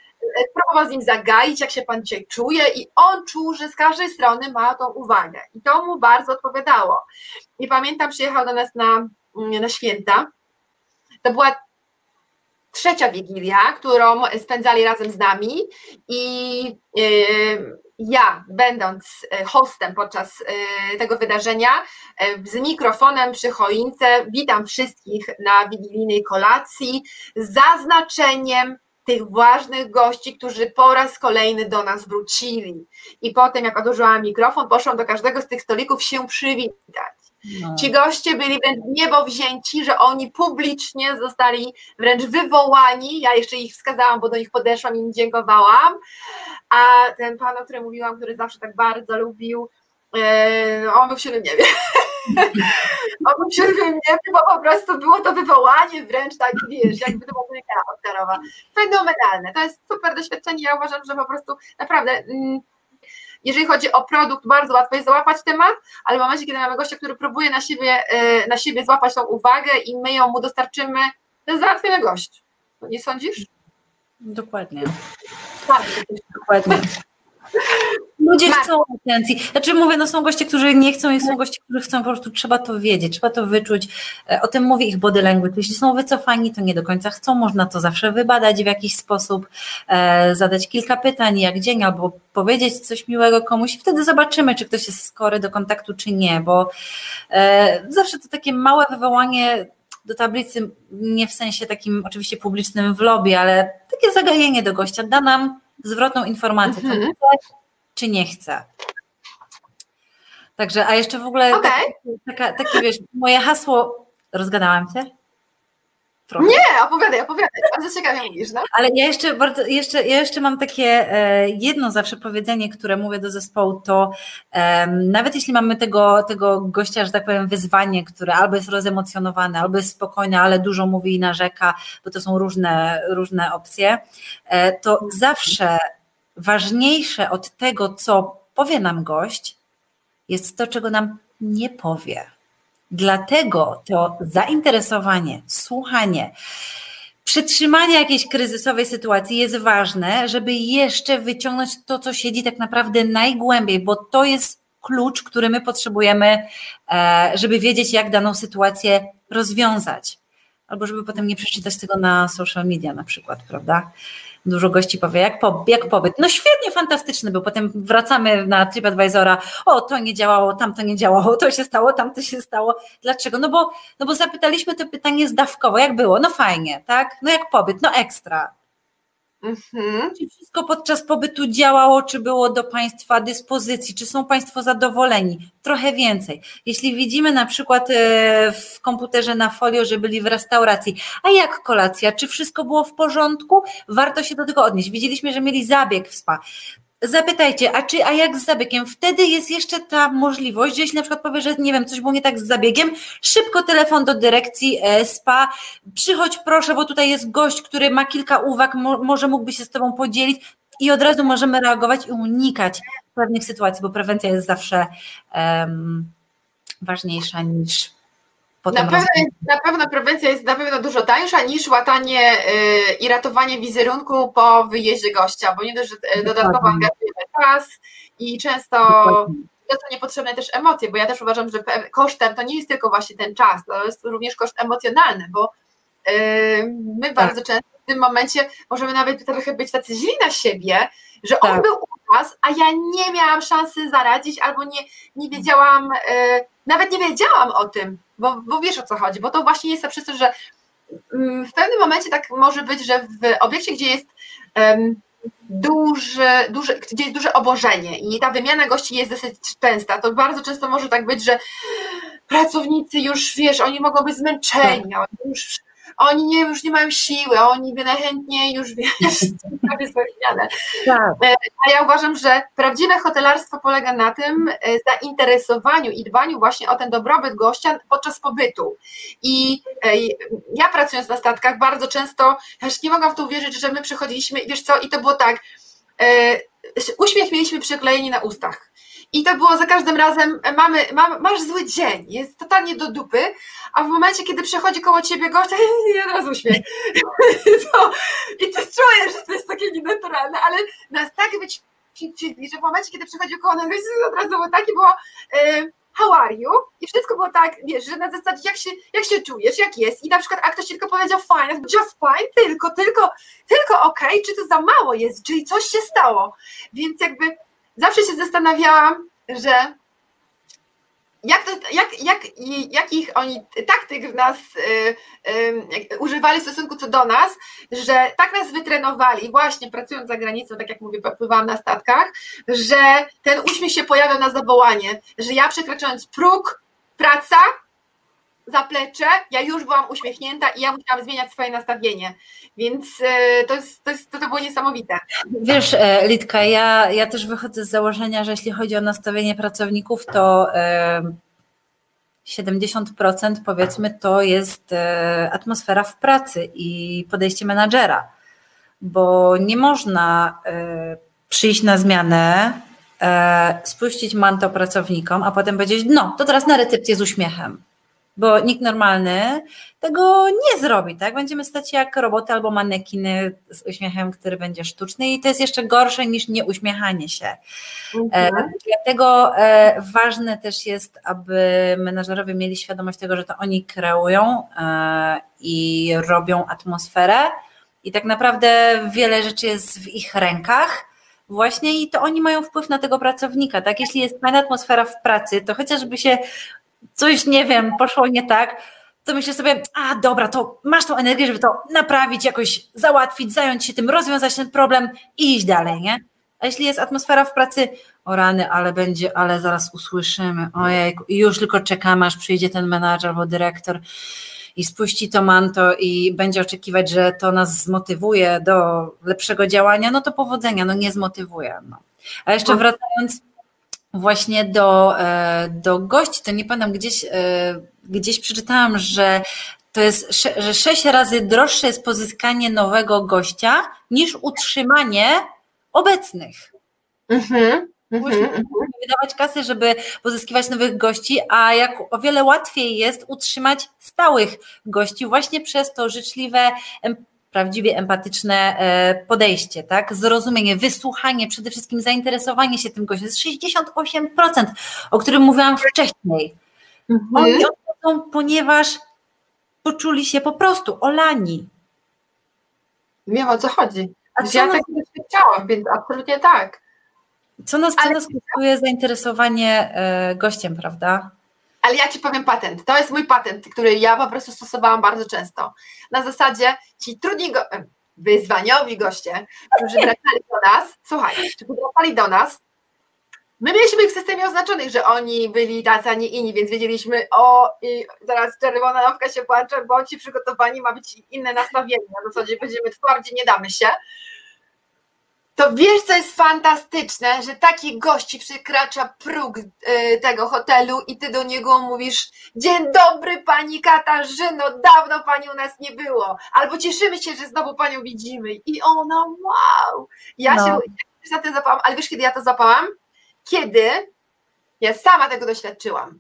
próbował z nim zagaić, jak się pan dzisiaj czuje, i on czuł, że z każdej strony ma tą uwagę. I to mu bardzo odpowiadało. I pamiętam, przyjechał do nas na, na święta. To była trzecia wigilia, którą spędzali razem z nami i e, ja, będąc e, hostem podczas e, tego wydarzenia, z mikrofonem przy choince, witam wszystkich na wigilijnej kolacji z zaznaczeniem tych ważnych gości, którzy po raz kolejny do nas wrócili. I potem, jak odłożyłam mikrofon, poszłam do każdego z tych stolików się przywitać. No. Ci goście byli wręcz niebo wzięci, że oni publicznie zostali wręcz wywołani. Ja jeszcze ich wskazałam, bo do nich podeszłam i im dziękowałam. A ten pan, o którym mówiłam, który zawsze tak bardzo lubił, e, on był w siódmym niebie. on był w siódmym niebie, bo po prostu było to wywołanie wręcz tak, wiesz, jakby to była gra Oscarowa. Fenomenalne. To jest super doświadczenie. Ja uważam, że po prostu naprawdę... Mm, jeżeli chodzi o produkt, bardzo łatwo jest załapać temat, ale w momencie, kiedy mamy gościa, który próbuje na siebie, e, na siebie złapać tą uwagę i my ją mu dostarczymy, to jest załatwiony gość. Nie sądzisz? Dokładnie. Tak, dokładnie. Ludzie chcą atencji. Znaczy mówię, no są goście, którzy nie chcą i są goście, którzy chcą, po prostu trzeba to wiedzieć, trzeba to wyczuć. E, o tym mówi ich body language. Jeśli są wycofani, to nie do końca chcą, można to zawsze wybadać w jakiś sposób, e, zadać kilka pytań, jak dzień, albo powiedzieć coś miłego komuś. Wtedy zobaczymy, czy ktoś jest skory do kontaktu, czy nie, bo e, zawsze to takie małe wywołanie do tablicy, nie w sensie takim oczywiście publicznym w lobby, ale takie zagajenie do gościa da nam zwrotną informację, mhm. Czy nie chce. Także, a jeszcze w ogóle okay. taka, takie, wiesz, moje hasło, rozgadałam cię? Trochę. Nie, opowiadaj, opowiadaj, bardzo ciekawie mówisz, no. Ale ja jeszcze, bardzo, jeszcze, ja jeszcze mam takie e, jedno zawsze powiedzenie, które mówię do zespołu, to nawet jeśli mamy tego, tego gościa, że tak powiem, wyzwanie, które albo jest rozemocjonowane, albo jest spokojne, ale dużo mówi i narzeka, bo to są różne, różne opcje, e, to zawsze ważniejsze od tego, co powie nam gość, jest to, czego nam nie powie. Dlatego to zainteresowanie, słuchanie, przytrzymanie jakiejś kryzysowej sytuacji jest ważne, żeby jeszcze wyciągnąć to, co siedzi tak naprawdę najgłębiej, bo to jest klucz, który my potrzebujemy, e, żeby wiedzieć, jak daną sytuację rozwiązać. Albo żeby potem nie przeczytać tego na social media na przykład, prawda? Dużo gości powie, jak, po, jak pobyt. No świetnie, fantastyczny był. Potem wracamy na TripAdvisora, o to nie działało, tam to nie działało, to się stało, tam to się stało. Dlaczego? No bo, no bo zapytaliśmy to pytanie zdawkowo, jak było? No fajnie, tak? No jak pobyt? No ekstra. Mhm. Czy wszystko podczas pobytu działało, czy było do Państwa dyspozycji, czy są Państwo zadowoleni? Trochę więcej. Jeśli widzimy na przykład e, w komputerze na folio, że byli w restauracji, a jak kolacja, czy wszystko było w porządku? Warto się do tego odnieść. Widzieliśmy, że mieli zabieg w spa zapytajcie, a czy, a jak z zabiegiem? Wtedy jest jeszcze ta możliwość, jeśli na przykład powie, że nie wiem, coś było nie tak z zabiegiem, szybko telefon do dyrekcji e, SPA, przychodź proszę, bo tutaj jest gość, który ma kilka uwag, mo, może mógłby się z Tobą podzielić i od razu możemy reagować i unikać pewnych sytuacji, bo prewencja jest zawsze um, ważniejsza niż na pewno, na pewno prewencja jest na pewno dużo tańsza niż łatanie y, i ratowanie wizerunku po wyjeździe gościa, bo nie dość, że y, dodatkowo angażujemy czas i często to są niepotrzebne też emocje, bo ja też uważam, że kosztem to nie jest tylko właśnie ten czas, to jest również koszt emocjonalny, bo y, my tak. bardzo często tym momencie możemy nawet trochę być tacy źli na siebie, że tak. on był u nas, a ja nie miałam szansy zaradzić albo nie, nie wiedziałam, nawet nie wiedziałam o tym, bo, bo wiesz o co chodzi, bo to właśnie jest to przez to, że mm, w pewnym momencie tak może być, że w obiekcie, gdzie jest um, duże, duże, gdzie jest duże obożenie i ta wymiana gości jest dosyć częsta, to bardzo często może tak być, że pracownicy już, wiesz, oni mogą być zmęczeni, tak. oni już oni nie, już nie mają siły, oni by najchętniej już wiesz, prawie zmianę. Tak. E, a ja uważam, że prawdziwe hotelarstwo polega na tym e, zainteresowaniu i dbaniu właśnie o ten dobrobyt gościa podczas pobytu. I ja pracując na statkach bardzo często, aż nie mogłam w to uwierzyć, że my przychodziliśmy i wiesz co, i to było tak, uśmiech mieliśmy przyklejeni na ustach. I to było za każdym razem, mamy, mam, masz zły dzień, jest totalnie do dupy, a w momencie, kiedy przechodzi koło ciebie gość, to od razu uśmiech. I ty czujesz, że to jest takie nienaturalne, ale nas tak być że w momencie, kiedy przychodzi koło nas gość, od razu było takie, było y, how are you? I wszystko było tak, wiesz, że na zasadzie jak się, jak się czujesz, jak jest i na przykład, a ktoś tylko powiedział fine, just fine, tylko, tylko, tylko ok, czy to za mało jest, czyli coś się stało, więc jakby zawsze się zastanawiałam, że jak, to, jak, jak, jakich oni taktyk w nas y, y, używali w stosunku co do nas, że tak nas wytrenowali, właśnie pracując za granicą, tak jak mówię, popływałam na statkach, że ten uśmiech się pojawiał na zawołanie, że ja przekraczając próg, praca, zaplecze, ja już byłam uśmiechnięta i ja musiałam zmieniać swoje nastawienie. Więc e, to, jest, to, jest, to, to było niesamowite. Wiesz, e, Litka, ja, ja też wychodzę z założenia, że jeśli chodzi o nastawienie pracowników, to 70% powiedzmy to jest e, atmosfera w pracy i podejście menadżera, bo nie można przyjść na zmianę, spuścić manto pracownikom, a potem powiedzieć, no to teraz na recepcję z uśmiechem bo nikt normalny tego nie zrobi, tak? Będziemy stać jak roboty albo manekiny z uśmiechem, który będzie sztuczny i to jest jeszcze gorsze niż nieuśmiechanie się. Mhm. E, dlatego e, ważne też jest, aby menadżerowie mieli świadomość tego, że to oni kreują e, i robią atmosferę i tak naprawdę wiele rzeczy jest w ich rękach, właśnie i to oni mają wpływ na tego pracownika, tak? Jeśli jest fajna atmosfera w pracy, to chociażby się coś, nie wiem, poszło nie tak, to myślę sobie, a dobra, to masz tą energię, żeby to naprawić, jakoś załatwić, zająć się tym, rozwiązać ten problem i iść dalej, nie? A jeśli jest atmosfera w pracy, o rany, ale będzie, ale zaraz usłyszymy, ojej, i już tylko czekamy, aż przyjdzie ten menadżer albo dyrektor i spuści to manto i będzie oczekiwać, że to nas zmotywuje do lepszego działania, no to powodzenia, no nie zmotywuje. No. A jeszcze wracając właśnie do, e, do gości, to nie pamiętam, gdzieś, e, gdzieś przeczytałam, że to jest, że sześć razy droższe jest pozyskanie nowego gościa niż utrzymanie obecnych. Mhm. Mhm, mhm. wydawać kasy, żeby pozyskiwać nowych gości, a jak o wiele łatwiej jest utrzymać stałych gości właśnie przez to życzliwe, prawdziwie empatyczne e, podejście, tak? Zrozumienie, wysłuchanie, przede wszystkim zainteresowanie się tym gościem. To jest 68%, o którym mówiłam wcześniej. Mhm. Oni odchodzą, ponieważ poczuli się po prostu olani. Wiem o co chodzi. A co ja nas... tak doświadczałam, więc absolutnie tak. Co nas, co Ale... nas kosztuje zainteresowanie e, gościem, prawda? Ale ja ci powiem patent. To jest mój patent, który ja po prostu stosowałam bardzo często. Na zasadzie ci trudni go, wyzwaniowi goście, którzy wracali do nas, słuchaj, czy wracali do nas, my mieliśmy ich w systemie oznaczonych, że oni byli tacy, a nie inni, więc wiedzieliśmy, o, i zaraz czerwona nowka się płacze, bo ci przygotowani ma być inne nastawienie. Na zasadzie będziemy twardzi, nie damy się to wiesz, co jest fantastyczne, że taki gości przekracza próg y, tego hotelu i ty do niego mówisz: Dzień dobry, pani Katarzyno, dawno pani u nas nie było. Albo cieszymy się, że znowu panią widzimy. I ona, wow! Ja no. się za tym zapałam, ale wiesz, kiedy ja to zapałam? Kiedy ja sama tego doświadczyłam.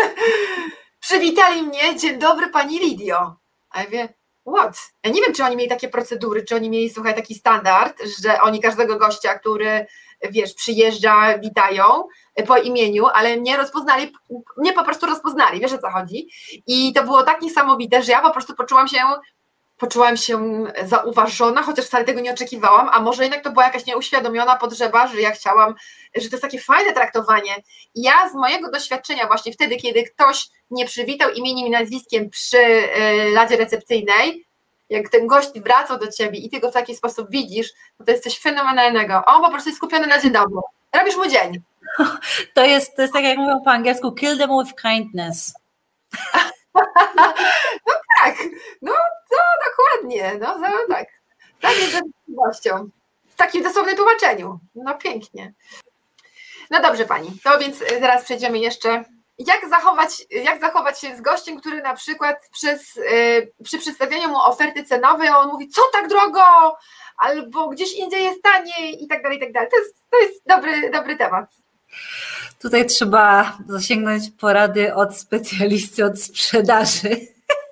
Przywitali mnie, dzień dobry, pani Lidio. A ja wie, what? Ja nie wiem, czy oni mieli takie procedury, czy oni mieli, słuchaj, taki standard, że oni każdego gościa, który, wiesz, przyjeżdża, witają po imieniu, ale mnie rozpoznali, mnie po prostu rozpoznali, wiesz o co chodzi? I to było tak niesamowite, że ja po prostu poczułam się poczułam się zauważona, chociaż wcale tego nie oczekiwałam, a może jednak to była jakaś nieuświadomiona potrzeba, że ja chciałam, że to jest takie fajne traktowanie. I ja z mojego doświadczenia właśnie wtedy, kiedy ktoś nie przywitał imieniem i nazwiskiem przy y, ladzie recepcyjnej, jak ten gość wracał do ciebie i ty go w taki sposób widzisz, to, to jest coś fenomenalnego. On po prostu jest skupiony na dzień dobry. Robisz mu dzień. To jest, to jest tak jak mówią po angielsku, kill them with kindness. no tak, no to dokładnie, no tak. Tak jest rzeczywistością. W takim dosłownym tłumaczeniu. No pięknie. No dobrze pani, to więc y, zaraz przejdziemy jeszcze. Jak zachować, jak zachować się z gościem, który na przykład przez, y, przy przedstawieniu mu oferty cenowej on mówi, co tak drogo, albo gdzieś indziej jest taniej i tak dalej, i tak dalej. To jest, to jest dobry, dobry temat. Tutaj trzeba zasięgnąć porady od specjalisty od sprzedaży,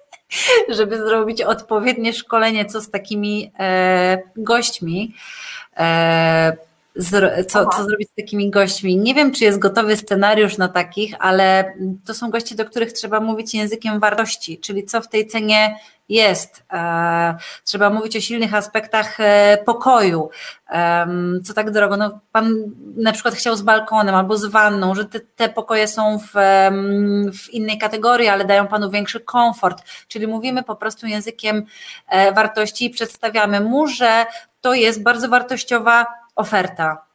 żeby zrobić odpowiednie szkolenie, co z takimi e, gośćmi. Co, co zrobić z takimi gośćmi. Nie wiem, czy jest gotowy scenariusz na takich, ale to są goście, do których trzeba mówić językiem wartości, czyli co w tej cenie jest. E, trzeba mówić o silnych aspektach e, pokoju. Co tak drogo? No, pan na przykład chciał z balkonem albo z wanną, że te, te pokoje są w, w innej kategorii, ale dają panu większy komfort. Czyli mówimy po prostu językiem e, wartości i przedstawiamy mu, że to jest bardzo wartościowa oferta.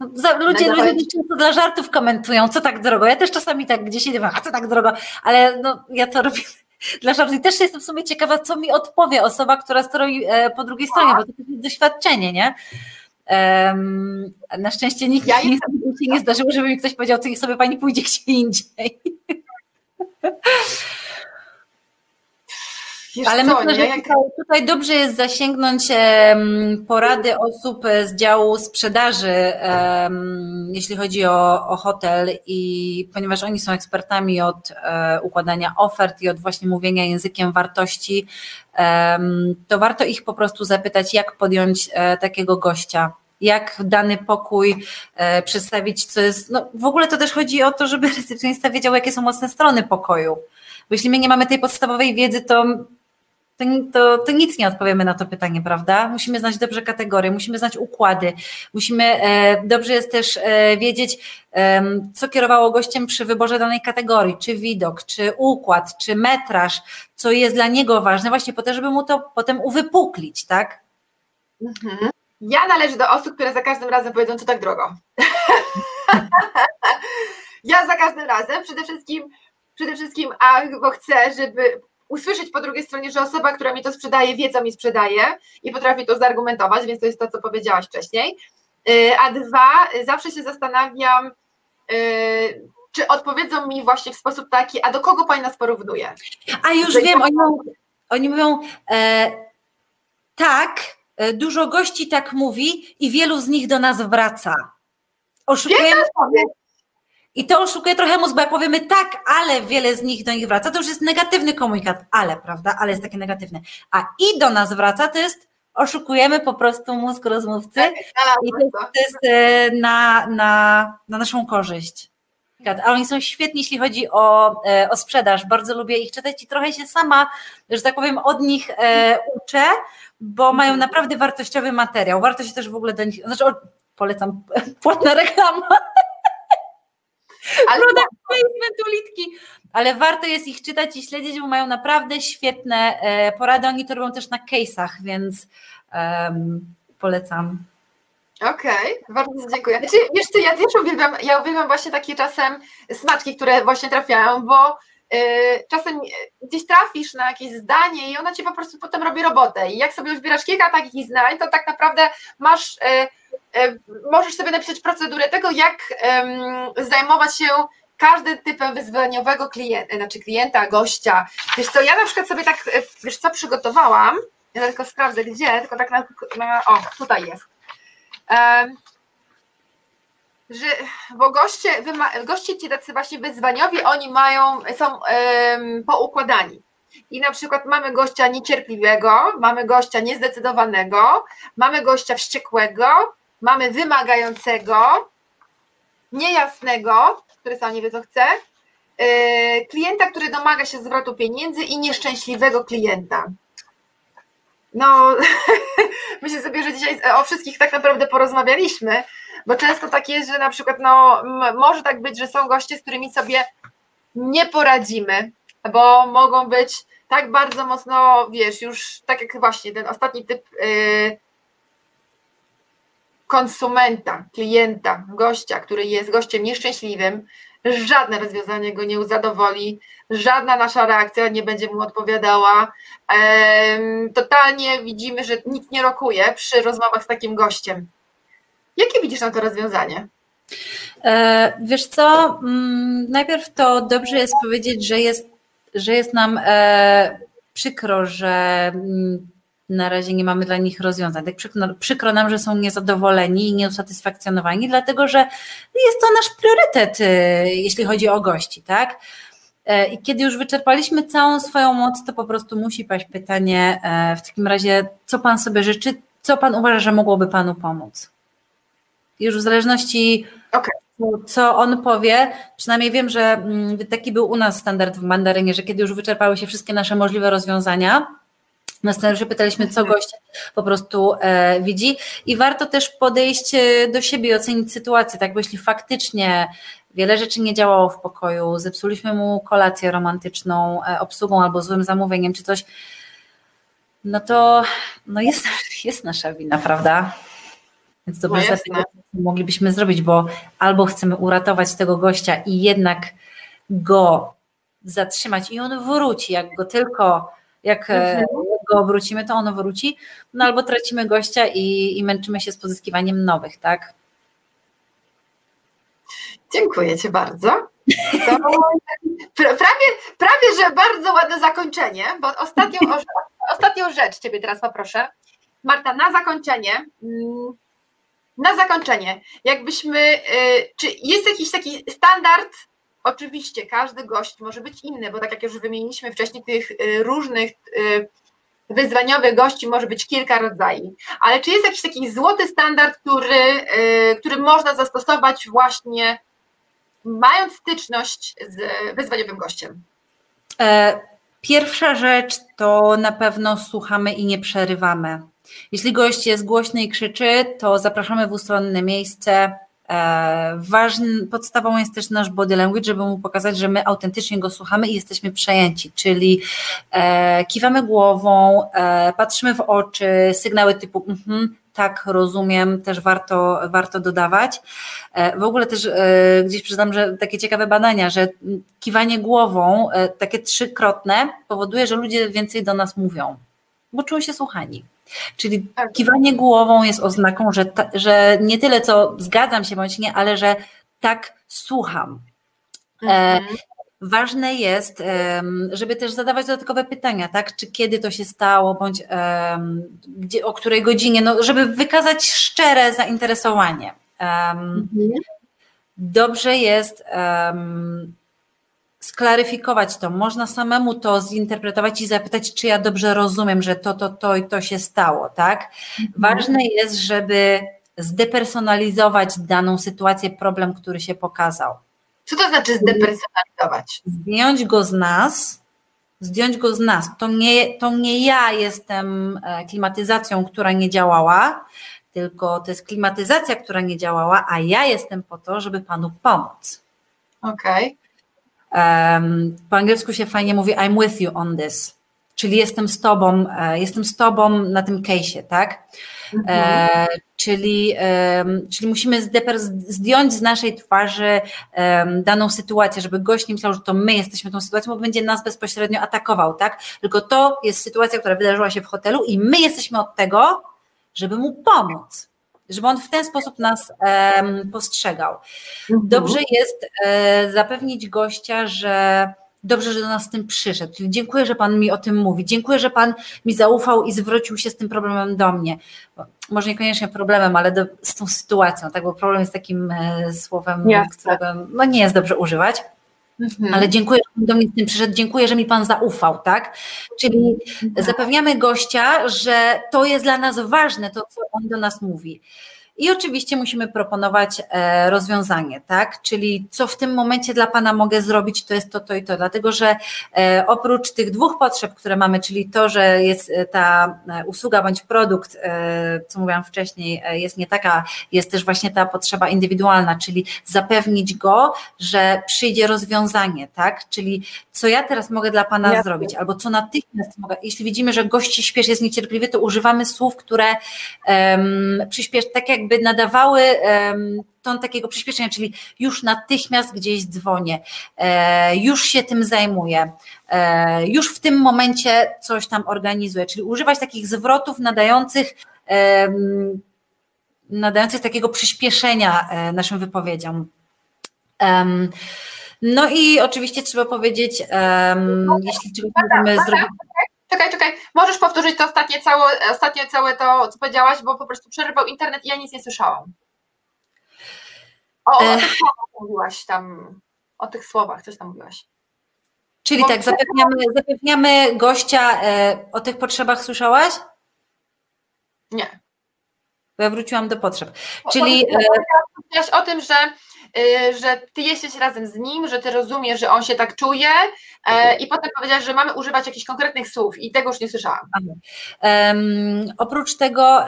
No, za, ludzie, ludzie często dla żartów komentują, co tak drogo. Ja też czasami tak gdzieś idę, a co tak drogo, ale no, ja to robię dla żartów. I też jestem w sumie ciekawa, co mi odpowie osoba, która stoi e, po drugiej stronie, bo to jest doświadczenie, nie? Um, na szczęście nikt ja nie, się nie zdarzyło, żeby mi ktoś powiedział, niech sobie pani pójdzie gdzie indziej. Wiesz Ale co, myślę, że jak... tutaj dobrze jest zasięgnąć porady osób z działu sprzedaży, jeśli chodzi o, o hotel i ponieważ oni są ekspertami od e, układania ofert i od właśnie mówienia językiem wartości, to warto ich po prostu zapytać, jak podjąć e, takiego gościa jak dany pokój e, przedstawić, co jest. No, w ogóle to też chodzi o to, żeby recepcjonista wiedział, jakie są mocne strony pokoju. Bo jeśli my nie mamy tej podstawowej wiedzy, to to, to, nic nie odpowiemy na to pytanie, prawda? Musimy znać dobrze kategorie, musimy znać układy, musimy e, dobrze jest też e, wiedzieć, e, co kierowało gościem przy wyborze danej kategorii, czy widok, czy układ, czy metraż, co jest dla niego ważne, właśnie po to, żeby mu to potem uwypuklić, tak? Mhm. Ja należę do osób, które za każdym razem powiedzą, co tak drogo. ja za każdym razem przede wszystkim, przede wszystkim, a bo chcę, żeby usłyszeć po drugiej stronie, że osoba, która mi to sprzedaje, wie, co mi sprzedaje i potrafi to zargumentować, więc to jest to, co powiedziałaś wcześniej. Y, a dwa, zawsze się zastanawiam, y, czy odpowiedzą mi właśnie w sposób taki, a do kogo pani nas porównuje? A już wiem, oni, oni mówią e, tak, e, dużo gości tak mówi i wielu z nich do nas wraca. Oszukujemy, i to oszukuje trochę mózg, bo jak powiemy tak, ale wiele z nich do nich wraca, to już jest negatywny komunikat, ale, prawda, ale jest takie negatywne. A i do nas wraca, to jest oszukujemy po prostu mózg rozmówcy tak, i to jest, to jest e, na, na, na naszą korzyść. A oni są świetni, jeśli chodzi o, e, o sprzedaż. Bardzo lubię ich czytać i trochę się sama, że tak powiem, od nich e, uczę, bo mają mhm. naprawdę wartościowy materiał. Warto się też w ogóle do nich, znaczy o, polecam, płatna reklama. Ale Product placement ulitki. Ale warto jest ich czytać i śledzić, bo mają naprawdę świetne e, porady. Oni to robią też na case'ach, więc um, polecam. Okej, okay, bardzo dziękuję. Znaczy, wiesz co, ja też uwielbiam, ja uwielbiam właśnie takie czasem smaczki, które właśnie trafiają, bo czasem gdzieś trafisz na jakieś zdanie i ona ci po prostu potem robi robotę. I jak sobie zbierasz kilka takich zdań, to tak naprawdę masz y, możesz sobie napisać procedurę tego, jak zajmować się każdym typem wyzwaniowego klienta, znaczy klienta, gościa. Wiesz co, ja na przykład sobie tak, e, wiesz co, przygotowałam, ja tylko sprawdzę gdzie, tylko tak na, na o, tutaj jest. Że, bo goście, goście ci tacy właśnie wyzwaniowi, oni mają, są um, poukładani. I na przykład mamy gościa niecierpliwego, mamy gościa niezdecydowanego, mamy gościa wściekłego, mamy wymagającego, niejasnego, który sam nie wie co chce, yy, klienta, który domaga się zwrotu pieniędzy i nieszczęśliwego klienta. No, myślę sobie, że dzisiaj o wszystkich tak naprawdę porozmawialiśmy, bo często tak jest, że na przykład no, może tak być, że są goście, z którymi sobie nie poradzimy, bo mogą być tak bardzo mocno, wiesz, już tak jak właśnie ten ostatni typ yy, konsumenta, klienta, gościa, który jest gościem nieszczęśliwym, żadne rozwiązanie go nie zadowoli, żadna nasza reakcja nie będzie mu odpowiadała. Totalnie widzimy, że nic nie rokuje przy rozmowach z takim gościem. Jakie widzisz na to rozwiązanie? E, wiesz co, mm, najpierw to dobrze jest powiedzieć, że jest, że jest nam e, przykro, że mm, na razie nie mamy dla nich rozwiązań. Tak przykro, przykro nam, że są niezadowoleni i nieusatysfakcjonowani, dlatego że jest to nasz priorytet, y, jeśli chodzi o gości, tak? E, I kiedy już wyczerpaliśmy całą swoją moc, to po prostu musi paść pytanie e, w takim razie, co Pan sobie życzy, co Pan uważa, że mogłoby Panu pomóc? Już w zależności okay. co on powie, przynajmniej wiem, że mm, taki był u nas standard w mandarynie, że kiedy już wyczerpały się wszystkie nasze możliwe rozwiązania, na scenariuszu pytaliśmy, co mhm. gość po prostu e, widzi i warto też podejść e, do siebie i ocenić sytuację, tak, bo jeśli faktycznie wiele rzeczy nie działało w pokoju, zepsuliśmy mu kolację romantyczną e, obsługą albo złym zamówieniem czy coś, no to no jest, jest nasza wina, prawda? Więc to no zapytać, co moglibyśmy zrobić, bo albo chcemy uratować tego gościa i jednak go zatrzymać i on wróci, jak go tylko jak e, mhm. go obrócimy, to on wróci, no albo tracimy gościa i, i męczymy się z pozyskiwaniem nowych, tak? Dziękuję Ci bardzo. To prawie, prawie, że bardzo ładne zakończenie, bo ostatnią, ostatnią rzecz Ciebie teraz poproszę. Marta, na zakończenie. Na zakończenie, jakbyśmy, y, czy jest jakiś taki standard Oczywiście każdy gość może być inny, bo tak jak już wymieniliśmy wcześniej, tych y, różnych y, wyzwaniowych gości może być kilka rodzajów, ale czy jest jakiś taki złoty standard, który, który można zastosować właśnie mając styczność z wyzwaniowym gościem? E, pierwsza rzecz to na pewno słuchamy i nie przerywamy. Jeśli gość jest głośny i krzyczy, to zapraszamy w ustronne miejsce, E, ważny, podstawą jest też nasz body language, żeby mu pokazać, że my autentycznie go słuchamy i jesteśmy przejęci, czyli e, kiwamy głową, e, patrzymy w oczy, sygnały typu mm, tak, rozumiem, też warto, warto dodawać. W ogóle też gdzieś przyznam, że takie ciekawe badania, że kiwanie głową, takie trzykrotne, powoduje, że ludzie więcej do nas mówią, bo czują się słuchani. Czyli tak. kiwanie głową jest oznaką, że, ta, że nie tyle co zgadzam się bądź nie, ale że tak słucham. E, mhm. E, ważne jest, żeby też zadawać dodatkowe pytania, tak? Czy kiedy to się stało, bądź gdzie, o której godzinie, no, żeby wykazać szczere zainteresowanie. Mhm. Dobrze jest sklaryfikować to. Można samemu to zinterpretować i zapytać, czy ja dobrze rozumiem, że to, to, to i to się stało, tak? Mhm. Ważne jest, żeby zdepersonalizować daną sytuację, problem, który się pokazał. Co to znaczy zdepersonalizować? Zdjąć go z nas, zdjąć go z nas. To nie, to nie ja jestem e, klimatyzacją, która nie działała, tylko to jest klimatyzacja, która nie działała, a ja jestem po to, żeby panu pomóc. Okej. Okay. Um, po angielsku się fajnie mówi I'm with you on this, czyli jestem z tobą, e, jestem z tobą na tym case'ie, tak? Mhm. E, czyli, e, czyli musimy zdjąć z naszej twarzy daną sytuację, żeby gość nie myślał, że to my jesteśmy tą sytuacją, bo będzie nas bezpośrednio atakował, tak? Tylko to jest sytuacja, która wydarzyła się w hotelu i my jesteśmy od tego, żeby mu pomóc żeby on w ten sposób nas um, postrzegał. Mhm. Dobrze jest e, zapewnić gościa, że dobrze, że do nas z tym przyszedł. Czyli dziękuję, że Pan mi o tym mówi. Dziękuję, że Pan mi zaufał i zwrócił się z tym problemem do mnie. Może niekoniecznie problemem, ale do, z tą sytuacją, tak? Bo problem jest takim e, słowem, którego no, nie jest dobrze używać. Mhm. Ale dziękuję, że Pan do mnie z tym przyszedł, dziękuję, że mi Pan zaufał, tak? Czyli mhm. zapewniamy gościa, że to jest dla nas ważne, to co on do nas mówi. I oczywiście musimy proponować e, rozwiązanie, tak? Czyli co w tym momencie dla Pana mogę zrobić, to jest to, to i to. Dlatego, że e, oprócz tych dwóch potrzeb, które mamy, czyli to, że jest e, ta usługa bądź produkt, co mówiłam wcześniej, jest nie taka, jest też właśnie ta potrzeba indywidualna, czyli zapewnić go, że przyjdzie rozwiązanie, tak? Czyli co ja teraz mogę dla Pana Jasne. zrobić, albo co natychmiast mogę. Jeśli widzimy, że gości śpiesz jest niecierpliwy, to używamy słów, które um, przyspiesz, tak jak jakby nadawały ton takiego przyspieszenia, czyli już natychmiast gdzieś dzwonię, e, już się tym zajmuję, e, już w tym momencie coś tam organizuję, czyli używać takich zwrotów nadających nadających takiego przyspieszenia e, naszym wypowiedziom. No i oczywiście trzeba powiedzieć, jeśli czegoś możemy zrobić. Czekaj, czekaj, możesz powtórzyć to ostatnie całe, ostatnie całe to, co powiedziałaś, bo po prostu przerywał internet i ja nic nie słyszałam. O, o tych słowach mówiłaś tam, o tych słowach coś tam mówiłaś. Czyli bo tak, zapewniamy, zapewniamy gościa, e, o tych potrzebach słyszałaś? Nie. Bo ja wróciłam do potrzeb. Czyli. Powiedziałaś o tym, że że ty jesteś razem z nim, że ty rozumiesz, że on się tak czuje e, i potem powiedziałeś, że mamy używać jakichś konkretnych słów i tego już nie słyszałam. Um, oprócz tego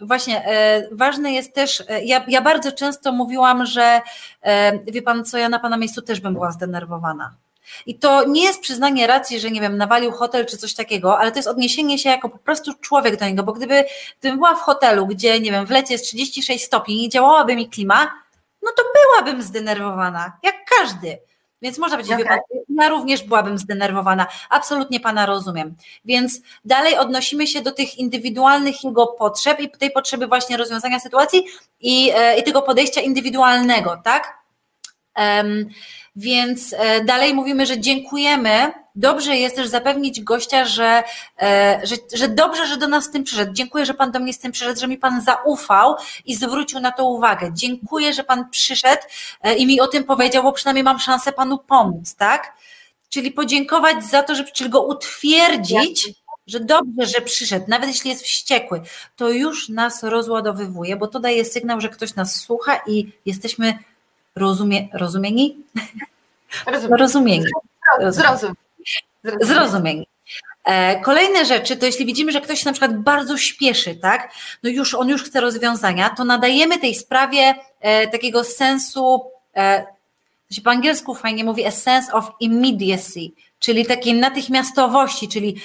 właśnie um, ważne jest też, e, ja, ja bardzo często mówiłam, że wie pan co, ja na pana miejscu też bym była zdenerwowana. I to nie jest przyznanie racji, że nie wiem, nawalił hotel czy coś takiego, ale to jest odniesienie się jako po prostu człowiek do niego, bo gdyby, gdybym była w hotelu, gdzie nie wiem, w lecie jest 36 stopni i działałaby mi klima, no to byłabym zdenerwowana, jak każdy. Więc można powiedzieć, okay. ja również byłabym zdenerwowana. Absolutnie Pana rozumiem. Więc dalej odnosimy się do tych indywidualnych jego potrzeb i tej potrzeby właśnie rozwiązania sytuacji i, e, i tego podejścia indywidualnego, tak? Um, więc e, dalej mówimy, że dziękujemy. Dobrze jest też zapewnić gościa, że, e, że, że dobrze, że do nas z tym przyszedł. Dziękuję, że Pan do mnie z tym przyszedł, że mi Pan zaufał i zwrócił na to uwagę. Dziękuję, że Pan przyszedł e, i mi o tym powiedział, bo przynajmniej mam szansę Panu pomóc, tak? Czyli podziękować za to, że, czyli go utwierdzić, że dobrze, że przyszedł, nawet jeśli jest wściekły, to już nas rozładowywuje, bo to daje sygnał, że ktoś nas słucha i jesteśmy rozumie, rozumieni? Rozumiem. Rozumieni. Zrozum. Zrozumieni. E, kolejne rzeczy, to jeśli widzimy, że ktoś się na przykład bardzo śpieszy, tak, no już on już chce rozwiązania, to nadajemy tej sprawie e, takiego sensu, e, to się po angielsku fajnie mówi, a sense of immediacy, czyli takiej natychmiastowości, czyli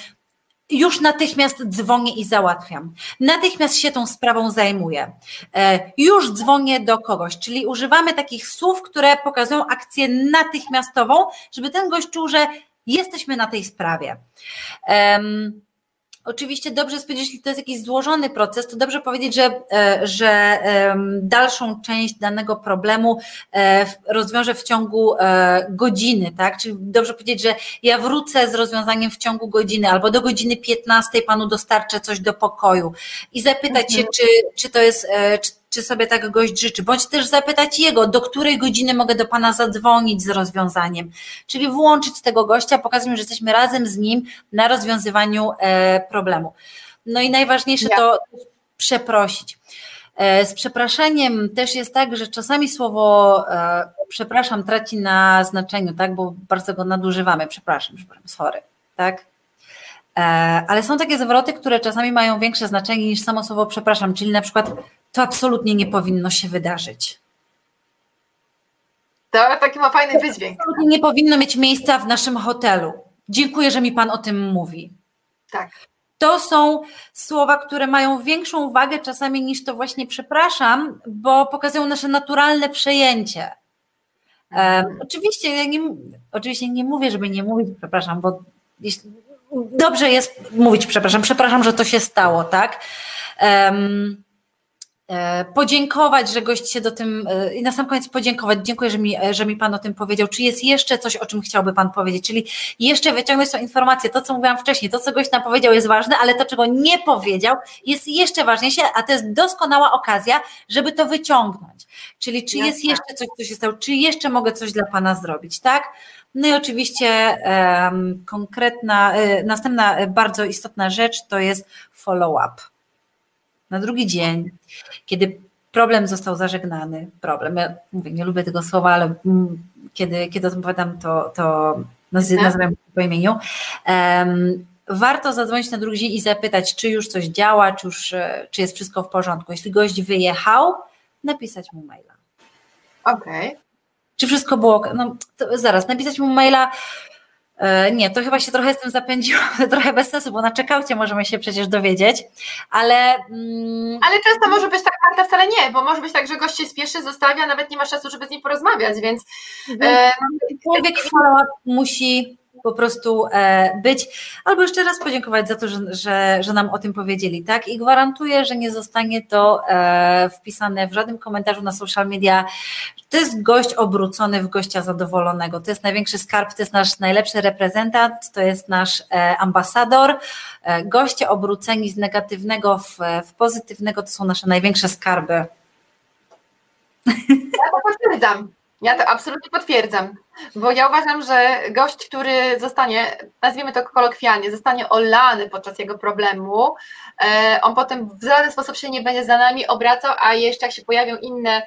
już natychmiast dzwonię i załatwiam. Natychmiast się tą sprawą zajmuję. E, już dzwonię do kogoś, czyli używamy takich słów, które pokazują akcję natychmiastową, żeby ten gość czuł, że jesteśmy na tej sprawie. Oczywiście dobrze jest powiedzieć, jeśli to jest jakiś złożony proces, to dobrze powiedzieć, że, e, że dalszą część danego problemu e, rozwiążę w ciągu e, godziny, tak? Czyli dobrze powiedzieć, że ja wrócę z rozwiązaniem w ciągu godziny albo do godziny 15 panu dostarczę coś do pokoju i zapytać mhm. się, czy, czy to jest, czy czy sobie tak gość życzy, bądź też zapytać jego, do której godziny mogę do Pana zadzwonić z rozwiązaniem, czyli włączyć tego gościa, pokazując, że jesteśmy razem z nim na rozwiązywaniu e, problemu. No i najważniejsze ja. to przeprosić. E, z przepraszaniem też jest tak, że czasami słowo e, przepraszam traci na znaczeniu, tak, bo bardzo go nadużywamy. Przepraszam, przepraszam, sorry, tak? Ale są takie zwroty, które czasami mają większe znaczenie niż samo słowo przepraszam, czyli na przykład to absolutnie nie powinno się wydarzyć. To taki ma fajny wydźwięk. Absolutnie nie powinno mieć miejsca w naszym hotelu. Dziękuję, że mi Pan o tym mówi. Tak. To są słowa, które mają większą wagę czasami niż to właśnie przepraszam, bo pokazują nasze naturalne przejęcie. Um, oczywiście, ja nie, oczywiście nie mówię, żeby nie mówić przepraszam, bo jeśli, dobrze jest mówić przepraszam, przepraszam, że to się stało, tak? Um, podziękować, że gość się do tym e, i na sam koniec podziękować. Dziękuję, że mi, e, że mi Pan o tym powiedział. Czy jest jeszcze coś, o czym chciałby Pan powiedzieć? Czyli jeszcze wyciągnąć tą informację, to co mówiłam wcześniej, to co gość nam powiedział jest ważne, ale to czego nie powiedział jest jeszcze ważniejsze, a to jest doskonała okazja, żeby to wyciągnąć. Czyli czy jest jeszcze coś, co się stało, czy jeszcze mogę coś dla Pana zrobić, tak? No i oczywiście um, konkretna, y, następna bardzo istotna rzecz to jest follow-up na drugi dzień, kiedy problem został zażegnany, problem, ja mówię, nie lubię tego słowa, ale kiedy, kiedy o tym opowiadam, to, to nazywam po imieniu, um, warto zadzwonić na drugi dzień i zapytać, czy już coś działa, czy, już, czy jest wszystko w porządku. Jeśli gość wyjechał, napisać mu maila. Okej. Okay. Czy wszystko było, no zaraz, napisać mu maila, E, nie, to chyba się trochę z tym zapędziłam, trochę bez sensu, bo na czekaucie możemy się przecież dowiedzieć, ale... Mm, ale często może być tak, Marta, wcale nie, bo może być tak, że gość się spieszy, zostawia, nawet nie ma czasu, żeby z nim porozmawiać, więc... E, człowiek follow musi po prostu e, być, albo jeszcze raz podziękować za to, że, że, że nam o tym powiedzieli, tak? I gwarantuję, że nie zostanie to e, wpisane w żadnym komentarzu na social media. To jest gość obrócony w gościa zadowolonego. To jest największy skarb, to jest nasz najlepszy reprezentant, to jest nasz e, ambasador. Goście obróceni z negatywnego w, w pozytywnego to są nasze największe skarby. Ja to potwierdzam. Ja to absolutnie potwierdzam, bo ja uważam, że gość, który zostanie, nazwijmy to kolokwialnie, zostanie olany podczas jego problemu, e, on potem w żaden sposób się nie będzie za nami obracał, a jeszcze jak się pojawią inne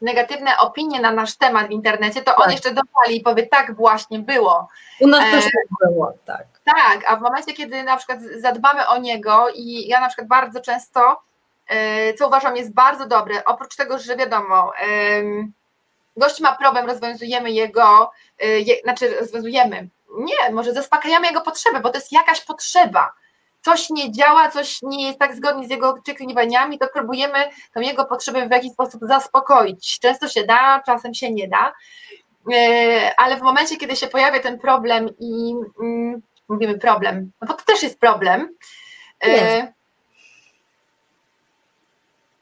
negatywne opinie na nasz temat w internecie, to tak. on jeszcze dopali i powie, tak właśnie było. U nas też e, tak było, tak. Tak, a w momencie, kiedy na przykład zadbamy o niego i ja na przykład bardzo często, e, co uważam jest bardzo dobre, oprócz tego, że wiadomo, gość ma problem, rozwiązujemy jego, y, je, znaczy rozwiązujemy, nie, może zaspokajamy jego potrzebę, bo to jest jakaś potrzeba. Coś nie działa, coś nie jest tak zgodnie z jego oczekiwaniami, to próbujemy tą jego potrzebę w jakiś sposób zaspokoić. Często się da, czasem się nie da, y, ale w momencie, kiedy się pojawia ten problem i mm, mówimy problem, no bo to też jest problem, y, jest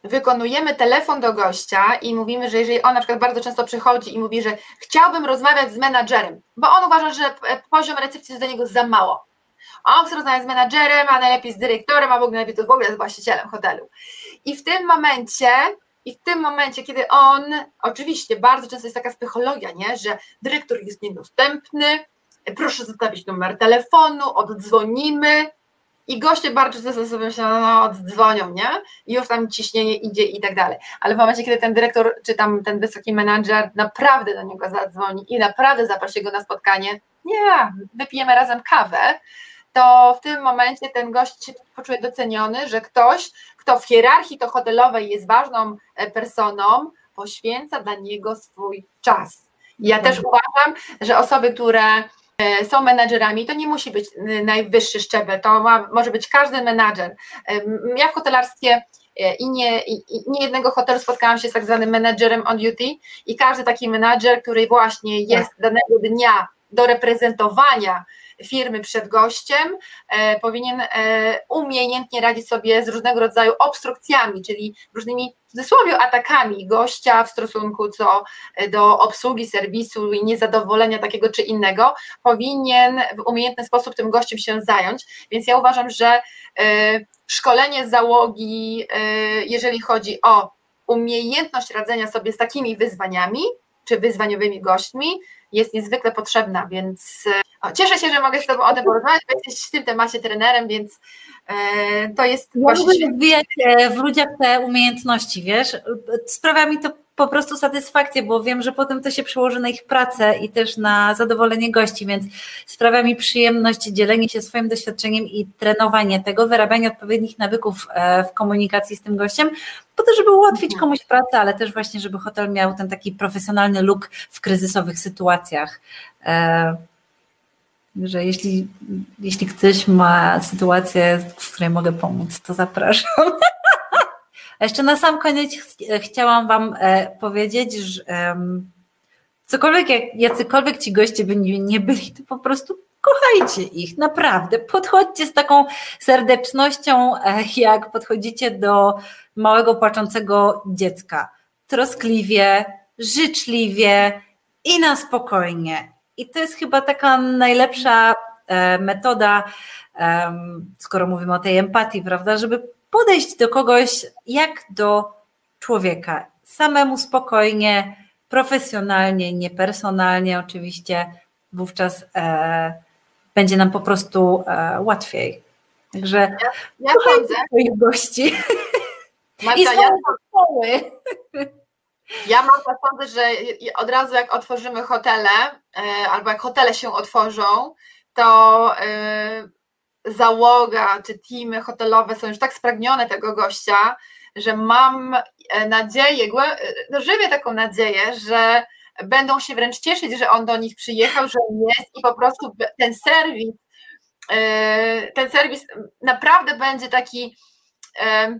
wykonujemy telefon do gościa i mówimy, że jeżeli on na przykład bardzo często przychodzi i mówi, że chciałbym rozmawiać z menadżerem, bo on uważa, że poziom recepcji jest do niego za mało. On chce rozmawiać z menadżerem, a najlepiej z dyrektorem, a w ogóle najlepiej to w ogóle z właścicielem hotelu. I w tym momencie, i w tym momencie, kiedy on, oczywiście bardzo często jest taka psychologia, nie, że dyrektor jest niedostępny, proszę zostawić numer telefonu, oddzwonimy, i goście bardzo często sobie się no, oddzwonią, nie? I już tam ciśnienie idzie i tak dalej. Ale w momencie, kiedy ten dyrektor, czy tam ten wysoki menadżer naprawdę do niego zadzwoni i naprawdę zaprosi go na spotkanie, nie, wypijemy razem kawę, to w tym momencie ten gość się poczuje doceniony, że ktoś, kto w hierarchii to hotelowej jest ważną e, personą, poświęca dla niego swój czas. Ja też uważam, że osoby, które są menedżerami, to nie musi być y, najwyższy szczebel, to ma, może być każdy menadżer. E, ja w hotelarstwie e, i nie, i nie jednego hotelu spotkałam się z tak zwanym menedżerem on duty i każdy taki menadżer, który właśnie jest tak. danego dnia do reprezentowania firmy przed gościem, e, powinien e, umiejętnie radzić sobie z różnego rodzaju obstrukcjami, czyli różnymi w cudzysłowie atakami gościa w stosunku co e, do obsługi serwisu i niezadowolenia takiego czy innego, powinien w umiejętny sposób tym gościem się zająć. Więc ja uważam, że szkolenie załogi, jeżeli chodzi o umiejętność radzenia sobie z takimi wyzwaniami, czy wyzwaniowymi gośćmi, jest niezwykle potrzebna, więc o, cieszę się, że mogę z Tobą o tym porozmawiać, bo jesteś w tym temacie trenerem, więc e, to jest ja właśnie... E, w ludziach te umiejętności, wiesz, sprawia mi to po prostu satysfakcję, bo wiem, że potem to się przełoży na ich pracę i też na zadowolenie gości, więc sprawia mi przyjemność dzielenie się swoim doświadczeniem i trenowanie tego, wyrabianie odpowiednich nawyków e, w komunikacji z tym gościem, po to, żeby ułatwić mhm. komuś pracę, ale też właśnie, żeby hotel miał ten taki profesjonalny look w kryzysowych sytuacjach. E, że jeśli, jeśli ktoś ma sytuację, w której mogę pomóc, to zapraszam. Jeszcze na sam koniec chciałam Wam e, powiedzieć, że cokolwiek, jak, jacykolwiek ci goście by nie byli, to po prostu kochajcie ich, naprawdę. Podchodźcie z taką serdecznością, e, jak podchodzicie do małego płaczącego dziecka. Troskliwie, życzliwie i na spokojnie. I to jest chyba taka najlepsza e, metoda, skoro mówimy o tej empatii, prawda, żeby podejść do kogoś jak do człowieka, samemu spokojnie, profesjonalnie, niepersonalnie oczywiście, wówczas e, będzie nam po prostu e, łatwiej. Także ja, ja chodzę. swoich gości. Marta, I ja, ja Marta sądzę, że od razu jak otworzymy hotele, e, albo jak hotele się otworzą, to e, załoga czy teamy hotelowe są już tak spragnione tego gościa, że mam e, nadzieję, no żywię taką nadzieję, że będą się wręcz cieszyć, że on do nich przyjechał, że jest i po prostu ten serwis, e, ten serwis naprawdę będzie taki e,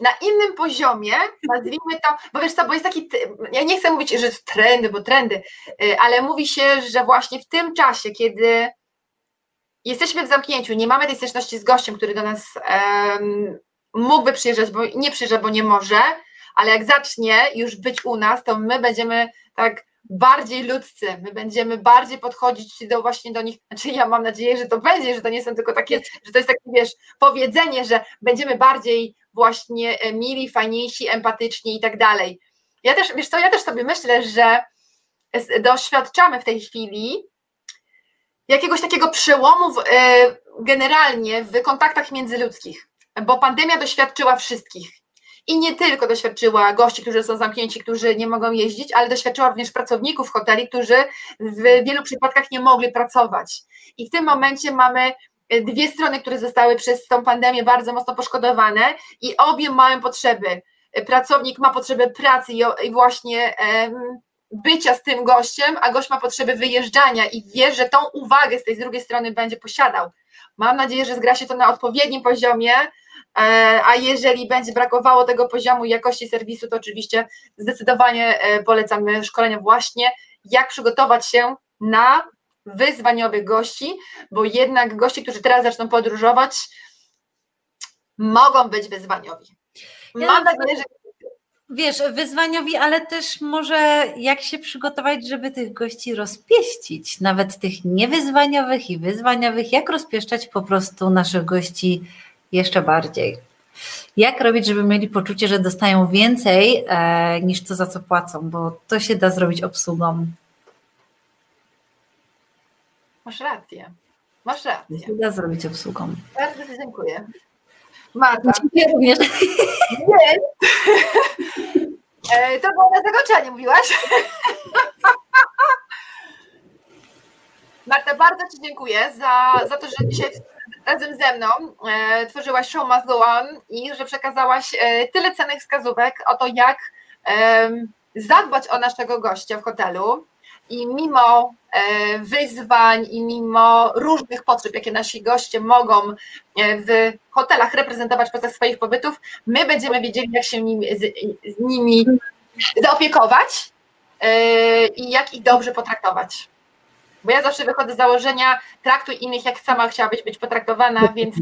na innym poziomie, nazwijmy to, bo wiesz co, bo jest taki, ja nie chcę mówić, że trendy, bo trendy, e, ale mówi się, że właśnie w tym czasie, kiedy jesteśmy w zamknięciu, nie mamy tej styczności z gościem, który do nas um, mógłby przyjeżdżać, bo nie przyjeżdża, bo nie może, ale jak zacznie już być u nas, to my będziemy tak bardziej ludzcy, my będziemy bardziej podchodzić do właśnie do nich, znaczy ja mam nadzieję, że to będzie, że to nie są tylko takie, że to jest takie, wiesz, powiedzenie, że będziemy bardziej właśnie e, mili, fajniejsi, empatyczni i tak dalej. Ja też, wiesz co, ja też sobie myślę, że doświadczamy w tej chwili jakiegoś takiego przełomu w, e, generalnie w kontaktach międzyludzkich, bo pandemia doświadczyła wszystkich. I nie tylko doświadczyła gości, którzy są zamknięci, którzy nie mogą jeździć, ale doświadczyła również pracowników hoteli, którzy w wielu przypadkach nie mogli pracować. I w tym momencie mamy e, dwie strony, które zostały przez tą pandemię bardzo mocno poszkodowane i obie mają potrzeby. Pracownik ma potrzebę pracy i właśnie bycia z tym gościem, a gość ma potrzeby wyjeżdżania i wie, że tą uwagę z tej drugiej strony będzie posiadał. Mam nadzieję, że zgra się to na odpowiednim poziomie, e, a jeżeli będzie brakowało tego poziomu jakości serwisu, to oczywiście zdecydowanie e, polecamy szkolenia właśnie, jak przygotować się na wyzwaniowych gości, bo jednak goście, którzy teraz zaczną podróżować, mogą być wyzwaniowi. Mam nadzieję, że Wiesz, wyzwaniowi, ale też może jak się przygotować, żeby tych gości rozpieścić, nawet tych niewyzwaniowych i wyzwaniowych, jak rozpieszczać po prostu naszych gości jeszcze bardziej. Jak robić, żeby mieli poczucie, że dostają więcej e, niż to, za co płacą, bo to się da zrobić obsługą. Masz rację. Masz rację. To się da zrobić obsługą. Bardzo dziękuję. Marta. Dziękuję również. Nie. E, to było na zakończenie, mówiłaś? Marta, bardzo Ci dziękuję za, za to, że dzisiaj razem ze mną e, tworzyłaś Show Must Go On i że przekazałaś e, tyle cennych wskazówek o to, jak e, zadbać o naszego gościa w hotelu i mimo e, wyzwań i mimo różnych potrzeb, jakie nasi goście mogą e, w hotelach reprezentować podczas swoich pobytów, my będziemy wiedzieli, jak się nimi, z, z nimi zaopiekować e, i jak ich dobrze potraktować. Bo ja zawsze wychodzę z założenia, traktuj innych, jak sama chciałabyś być potraktowana, więc.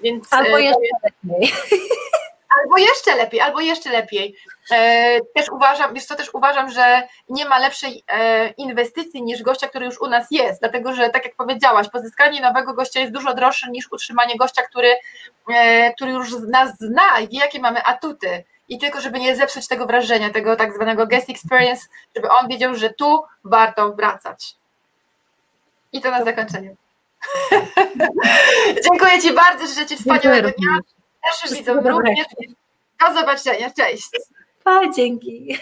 więc Albo jeszcze lepiej. Albo jeszcze lepiej, albo jeszcze lepiej. E, też uważam, wiesz co, też uważam, że nie ma lepszej e, inwestycji niż gościa, który już u nas jest, dlatego że tak jak powiedziałaś, pozyskanie nowego gościa jest dużo droższe niż utrzymanie gościa, który, e, który już nas zna i wie, jakie mamy atuty. I tylko, żeby nie zepsuć tego wrażenia, tego tak zwanego guest experience, żeby on wiedział, że tu warto wracać. I to na zakończenie. Dziękuję Ci bardzo, życzę Ci wspaniałego dnia. Naszym widzom również. Do zobaczenia. Cześć. Pa, dzięki.